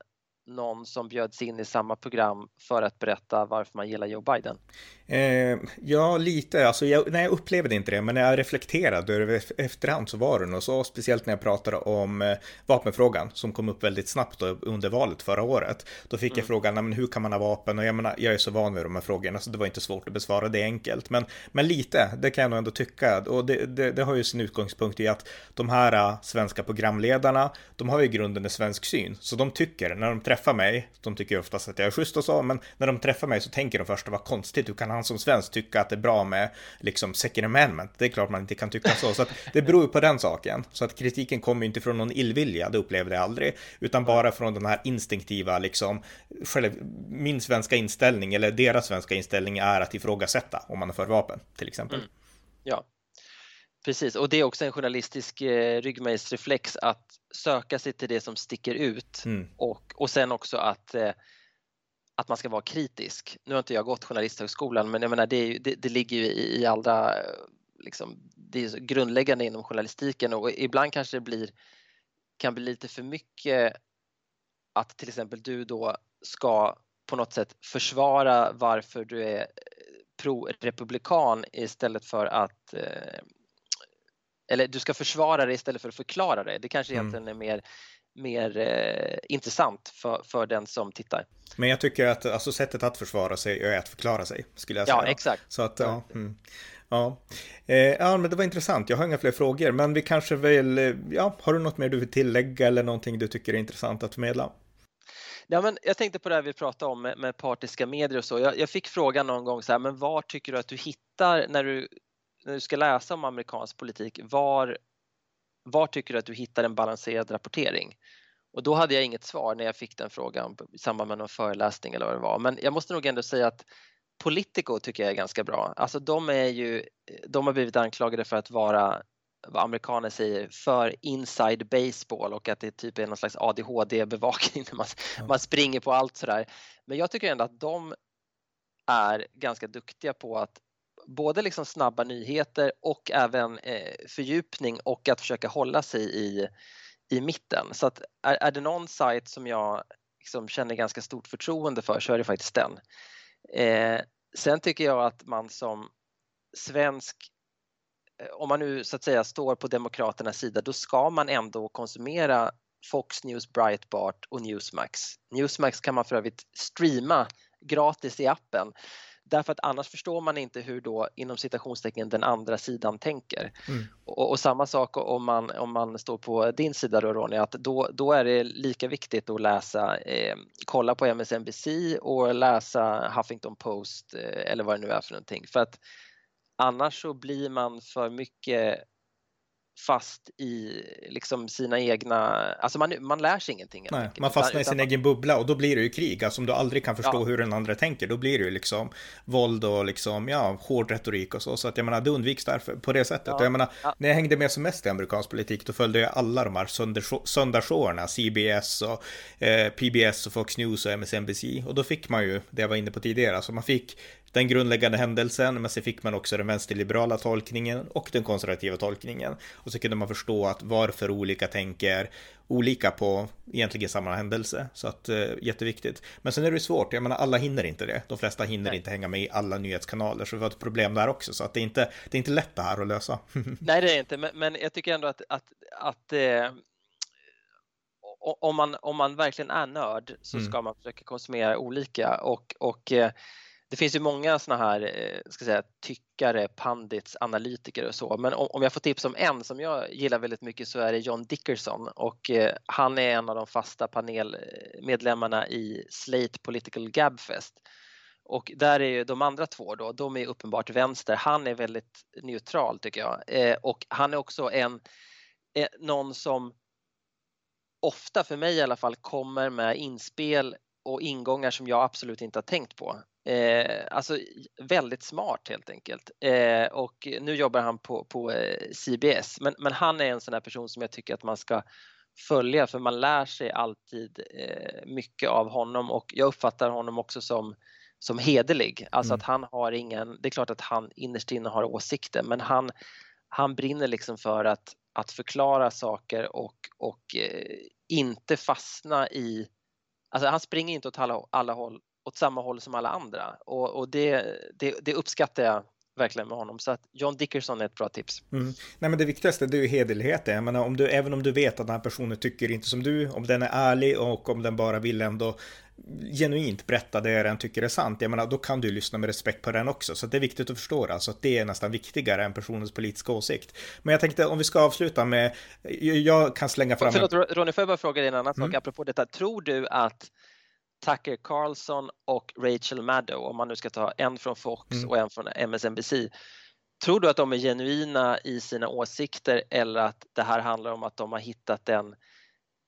någon som bjöds in i samma program för att berätta varför man gillar Joe Biden? Eh, ja, lite. Alltså, jag, nej, jag upplevde inte det, men när jag reflekterade över efterhand så var det nog så. Speciellt när jag pratade om eh, vapenfrågan som kom upp väldigt snabbt då, under valet förra året. Då fick mm. jag frågan, men hur kan man ha vapen? Och jag menar, jag är så van vid de här frågorna så det var inte svårt att besvara det enkelt. Men, men lite, det kan jag nog ändå tycka. Och det, det, det har ju sin utgångspunkt i att de här uh, svenska programledarna, de har ju i grunden en svensk syn. Så de tycker, när de träffar mig, de tycker oftast att jag är schysst och så, men när de träffar mig så tänker de först, vad konstigt, hur kan han som svensk tycka att det är bra med liksom second amendment. Det är klart man inte kan tycka så. Så att det beror ju på den saken. Så att kritiken kommer inte från någon illvilja, det upplevde jag aldrig. Utan bara från den här instinktiva, liksom, själv, min svenska inställning eller deras svenska inställning är att ifrågasätta om man är för vapen, till exempel. Mm. Ja, Precis, och det är också en journalistisk eh, ryggmärgsreflex att söka sig till det som sticker ut mm. och, och sen också att eh, att man ska vara kritisk. Nu har inte jag gått Journalisthögskolan men jag menar det, det, det ligger ju i, i alla, liksom, det är grundläggande inom journalistiken och ibland kanske det blir, kan bli lite för mycket att till exempel du då ska på något sätt försvara varför du är pro-republikan istället för att eh, eller du ska försvara det istället för att förklara det. Det kanske mm. egentligen är mer mer eh, intressant för, för den som tittar. Men jag tycker att alltså, sättet att försvara sig är att förklara sig, skulle jag säga. Ja, exakt. Så att, ja. Mm. Ja. Eh, ja, men det var intressant. Jag har inga fler frågor, men vi kanske väl, eh, ja, har du något mer du vill tillägga eller någonting du tycker är intressant att förmedla? Ja, men jag tänkte på det här vi pratade om med, med partiska medier och så. Jag, jag, fick frågan någon gång så här, men var tycker du att du hittar när du, när du ska läsa om amerikansk politik, var var tycker du att du hittar en balanserad rapportering? Och då hade jag inget svar när jag fick den frågan i samband med någon föreläsning eller vad det var. Men jag måste nog ändå säga att Politico tycker jag är ganska bra. Alltså de är ju, de har blivit anklagade för att vara vad amerikaner säger, för inside baseball och att det typ är någon slags ADHD-bevakning när man, mm. man springer på allt sådär. Men jag tycker ändå att de är ganska duktiga på att både liksom snabba nyheter och även eh, fördjupning och att försöka hålla sig i, i mitten. Så att är, är det någon sajt som jag liksom känner ganska stort förtroende för så är det faktiskt den. Eh, sen tycker jag att man som svensk eh, om man nu så att säga står på Demokraternas sida, då ska man ändå konsumera Fox News, Breitbart och Newsmax. Newsmax kan man för övrigt streama gratis i appen. Därför att annars förstår man inte hur då inom citationstecken den andra sidan tänker. Mm. Och, och, samma sak om man, om man står på din sida då Ronny, att då, då är det lika viktigt att läsa, eh, kolla på MSNBC och läsa Huffington Post eh, eller vad det nu är för någonting. För att annars så blir man för mycket fast i liksom sina egna, alltså man, man lär sig ingenting. Nej, man fastnar i sin egen bubbla och då blir det ju krig. Alltså om du aldrig kan förstå ja. hur den andra tänker, då blir det ju liksom våld och liksom, ja, hård retorik och så. Så att jag menar, det undviks därför på det sättet. Ja. Och jag menar, ja. när jag hängde med som mest i amerikansk politik, då följde jag alla de här söndagsshowerna, CBS och eh, PBS och Fox News och MSNBC. Och då fick man ju, det jag var inne på tidigare, alltså man fick den grundläggande händelsen, men sen fick man också den vänsterliberala tolkningen och den konservativa tolkningen. Och så kunde man förstå att varför olika tänker olika på egentligen samma händelse. Så att eh, jätteviktigt. Men sen är det svårt, jag menar alla hinner inte det. De flesta hinner Nej. inte hänga med i alla nyhetskanaler, så vi har ett problem där också. Så att det är inte, det är inte lätt det här att lösa. [LAUGHS] Nej, det är inte, men, men jag tycker ändå att, att, att eh om man, om man verkligen är nörd så ska mm. man försöka konsumera olika och, och eh, det finns ju många såna här eh, ska säga, tyckare, pandits, analytiker och så. Men om jag får tips om en som jag gillar väldigt mycket så är det John Dickerson och eh, han är en av de fasta panelmedlemmarna eh, i Slate Political Gabfest. Och där är ju de andra två då, de är uppenbart vänster. Han är väldigt neutral tycker jag och han är också en någon som ofta för mig i alla fall kommer med inspel och ingångar som jag absolut inte har tänkt på. Eh, alltså väldigt smart helt enkelt. Eh, och nu jobbar han på, på eh, CBS men, men, han är en sån här person som jag tycker att man ska följa för man lär sig alltid eh, mycket av honom och jag uppfattar honom också som, som hederlig. Alltså mm. att han har ingen, det är klart att han innerst inne har åsikter men han, han brinner liksom för att, att förklara saker och, och eh, inte fastna i Alltså han springer inte åt alla, alla håll åt samma håll som alla andra och, och det, det, det, uppskattar jag verkligen med honom. Så att John Dickerson är ett bra tips. Mm. Nej, men det viktigaste det är ju hederligheten. Jag menar, om du, även om du vet att den här personen tycker inte som du, om den är ärlig och om den bara vill ändå genuint berätta det den tycker är sant, jag menar, då kan du lyssna med respekt på den också. Så det är viktigt att förstå alltså att det är nästan viktigare än personens politiska åsikt. Men jag tänkte om vi ska avsluta med, jag kan slänga fram... Förlåt, Ronny, får jag bara fråga dig en annan mm. sak apropå detta. Tror du att Tucker Carlson och Rachel Maddow, om man nu ska ta en från Fox mm. och en från MSNBC. Tror du att de är genuina i sina åsikter eller att det här handlar om att de har hittat en,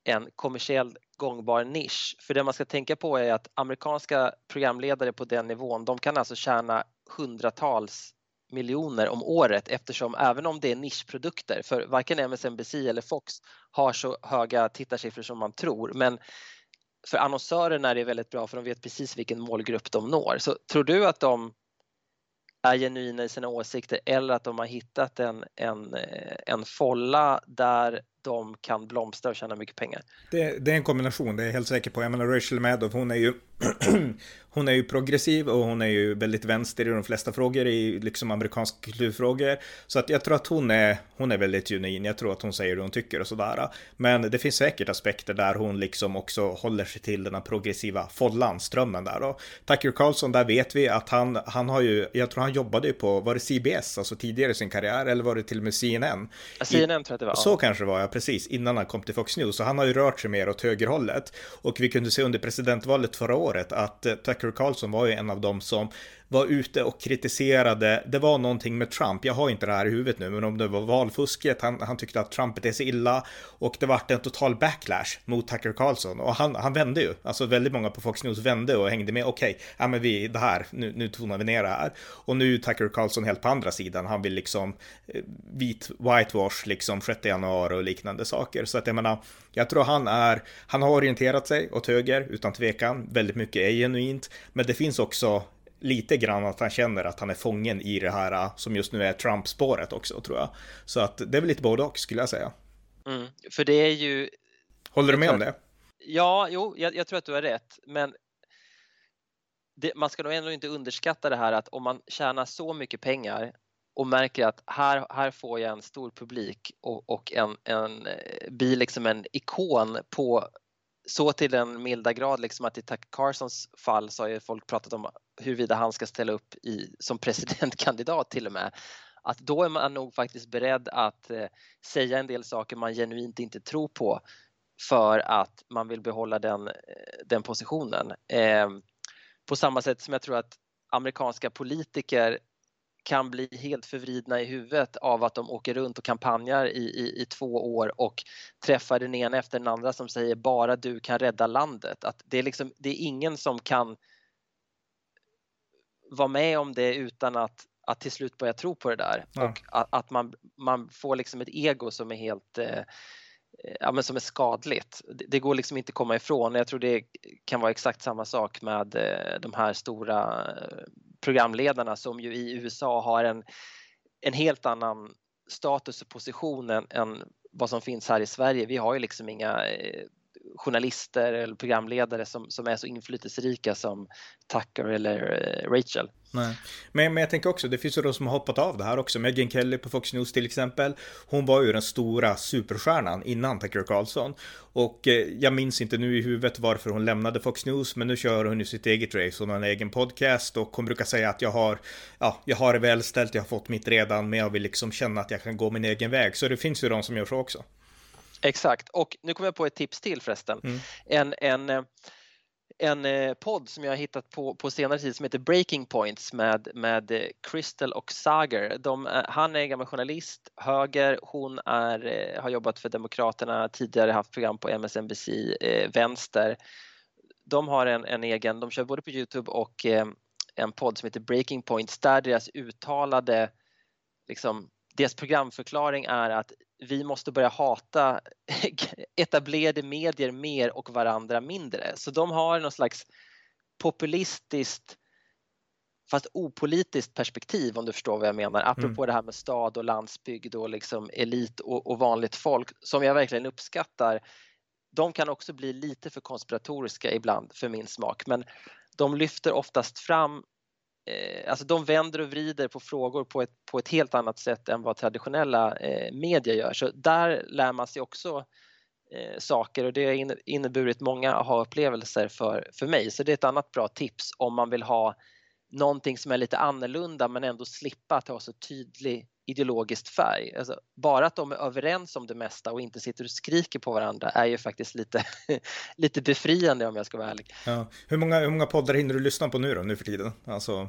en kommersiell gångbar nisch? För det man ska tänka på är att amerikanska programledare på den nivån, de kan alltså tjäna hundratals miljoner om året eftersom även om det är nischprodukter, för varken MSNBC eller Fox har så höga tittarsiffror som man tror, men för annonsörerna är det väldigt bra för de vet precis vilken målgrupp de når. Så tror du att de är genuina i sina åsikter eller att de har hittat en, en, eh, en folla där de kan blomstra och tjäna mycket pengar. Det, det, är en kombination, det är jag helt säker på. Jag menar Rachel Maddow, hon är ju hon är ju progressiv och hon är ju väldigt vänster i de flesta frågor i liksom amerikanska kulturfrågor. Så att jag tror att hon är, hon är väldigt genuin. Jag tror att hon säger det hon tycker och sådär. Men det finns säkert aspekter där hon liksom också håller sig till den här progressiva follan, strömmen där. Och Tucker Carlson, där vet vi att han, han har ju, jag tror han jobbade ju på, var det CBS, alltså tidigare i sin karriär, eller var det till och med CNN? Ja, CNN tror jag det var. Så kanske det var, ja precis, innan han kom till Fox News. Så han har ju rört sig mer åt högerhållet. Och vi kunde se under presidentvalet förra året att eh, Tucker Carlson var ju en av dem som var ute och kritiserade, det var någonting med Trump, jag har inte det här i huvudet nu, men om det var valfusket, han, han tyckte att Trump betedde sig illa och det vart en total backlash mot Tucker Carlson. Och han, han vände ju, alltså väldigt många på Fox News vände och hängde med, okej, okay, ja men vi, det här, nu, nu tonar vi ner det här. Och nu är Tucker Carlson helt på andra sidan, han vill liksom eh, vit whitewash, liksom 6 januari och liknande saker. Så att jag menar, jag tror han är, han har orienterat sig åt höger utan tvekan, väldigt mycket är genuint, men det finns också lite grann att han känner att han är fången i det här äh, som just nu är Trump-spåret också tror jag. Så att det är väl lite både och skulle jag säga. Mm, för det är ju... Håller du med om det? Ja, jo, jag, jag, tror att du har rätt, men det, man ska nog ändå inte underskatta det här att om man tjänar så mycket pengar och märker att här, här får jag en stor publik och, och en, en, eh, blir liksom en ikon på så till den milda grad liksom att i Tucker Carlsons fall så har ju folk pratat om huruvida han ska ställa upp i, som [LAUGHS] presidentkandidat till och med. Att då är man nog faktiskt beredd att eh, säga en del saker man genuint inte tror på för att man vill behålla den, eh, den positionen. Eh, på samma sätt som jag tror att amerikanska politiker kan bli helt förvridna i huvudet av att de åker runt och kampanjar i, i, i två år och träffar den ena efter den andra som säger bara du kan rädda landet. Att det, är liksom, det är ingen som kan vara med om det utan att, att till slut börja tro på det där ja. och att, att, man, man får liksom ett ego som är helt eh, ja, men som är skadligt. Det går liksom inte att komma ifrån. Jag tror det kan vara exakt samma sak med eh, de här stora eh, programledarna som ju i USA har en, en helt annan status och position än, än vad som finns här i Sverige. Vi har ju liksom inga eh, journalister eller programledare som, som är så inflytelserika som Tucker eller eh, Rachel. Nej. Men, men jag tänker också, det finns ju de som har hoppat av det här också. Megan Kelly på Fox News till exempel. Hon var ju den stora superstjärnan innan Tucker Carlson. Och eh, jag minns inte nu i huvudet varför hon lämnade Fox News, men nu kör hon ju sitt eget race. Hon har en egen podcast och hon brukar säga att jag har, ja, jag har det välställt, jag har fått mitt redan, men jag vill liksom känna att jag kan gå min egen väg. Så det finns ju de som gör så också. Exakt, och nu kommer jag på ett tips till förresten. Mm. En, en en eh, podd som jag har hittat på, på senare tid som heter Breaking Points med, med eh, Crystal och Sager. De, eh, han är gammal journalist, höger, hon är, har jobbat för Demokraterna, tidigare haft program på MSNBC, eh, vänster. De har en, en, egen, de kör både på Youtube och eh, en podd som heter Breaking Points där deras uttalade liksom, deras programförklaring är att vi måste börja hata [LAUGHS] etablerade medier mer och varandra mindre. Så de har någon slags populistiskt fast opolitiskt perspektiv om du förstår vad jag menar. Apropå mm. det här med stad och landsbygd och liksom elit och, och vanligt folk som jag verkligen uppskattar. De kan också bli lite för konspiratoriska ibland för min smak men de lyfter oftast fram Eh, alltså de vänder och vrider på frågor på ett, på ett helt annat sätt än vad traditionella eh, media gör. Så där lär man sig också eh, saker och det har inneburit många aha-upplevelser för, för mig. Så det är ett annat bra tips om man vill ha någonting som är lite annorlunda men ändå slippa att ha så tydlig ideologisk färg. Alltså, bara att de är överens om det mesta och inte sitter och skriker på varandra är ju faktiskt lite, [LAUGHS] lite befriande om jag ska vara ärlig. Ja. Hur, många, hur många poddar hinner du lyssna på nu då, nu för tiden? Alltså...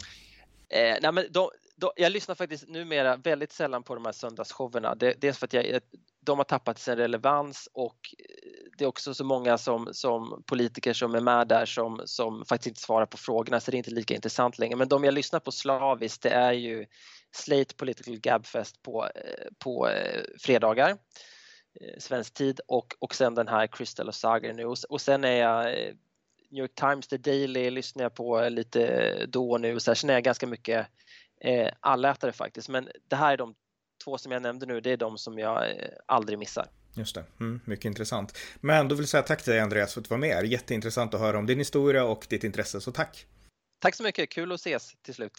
Eh, nej, men de, de, jag lyssnar faktiskt numera väldigt sällan på de här söndagsshowerna. Det, dels för att jag, de har tappat sin relevans och det är också så många som, som politiker som är med där som, som faktiskt inte svarar på frågorna så det är inte lika intressant längre. Men de jag lyssnar på slaviskt det är ju Slate Political Gabfest på, eh, på eh, fredagar eh, svensk tid och, och sen den här Crystal och Sager nu och, och sen är jag New York Times, The Daily lyssnar jag på lite då och nu så här, sen är jag ganska mycket eh, allätare faktiskt men det här är de två som jag nämnde nu, det är de som jag eh, aldrig missar. Just det, mm, mycket intressant. Men då vill jag säga tack till dig Andreas för att du var med. Jätteintressant att höra om din historia och ditt intresse, så tack. Tack så mycket, kul att ses till slut.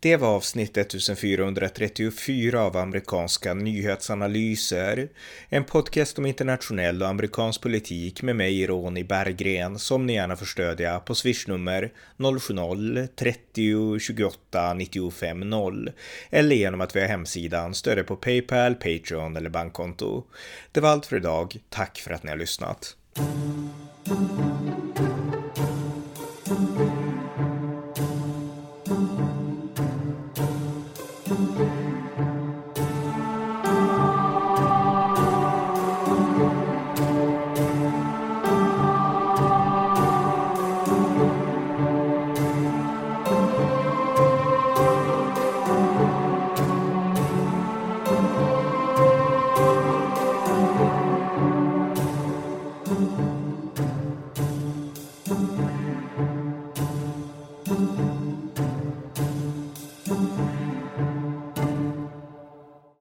Det var avsnitt 1434 av amerikanska nyhetsanalyser. En podcast om internationell och amerikansk politik med mig, Ronny Berggren, som ni gärna får stödja på swishnummer 070-30 28 95 0 eller genom att via hemsidan stödja på Paypal, Patreon eller bankkonto. Det var allt för idag. Tack för att ni har lyssnat.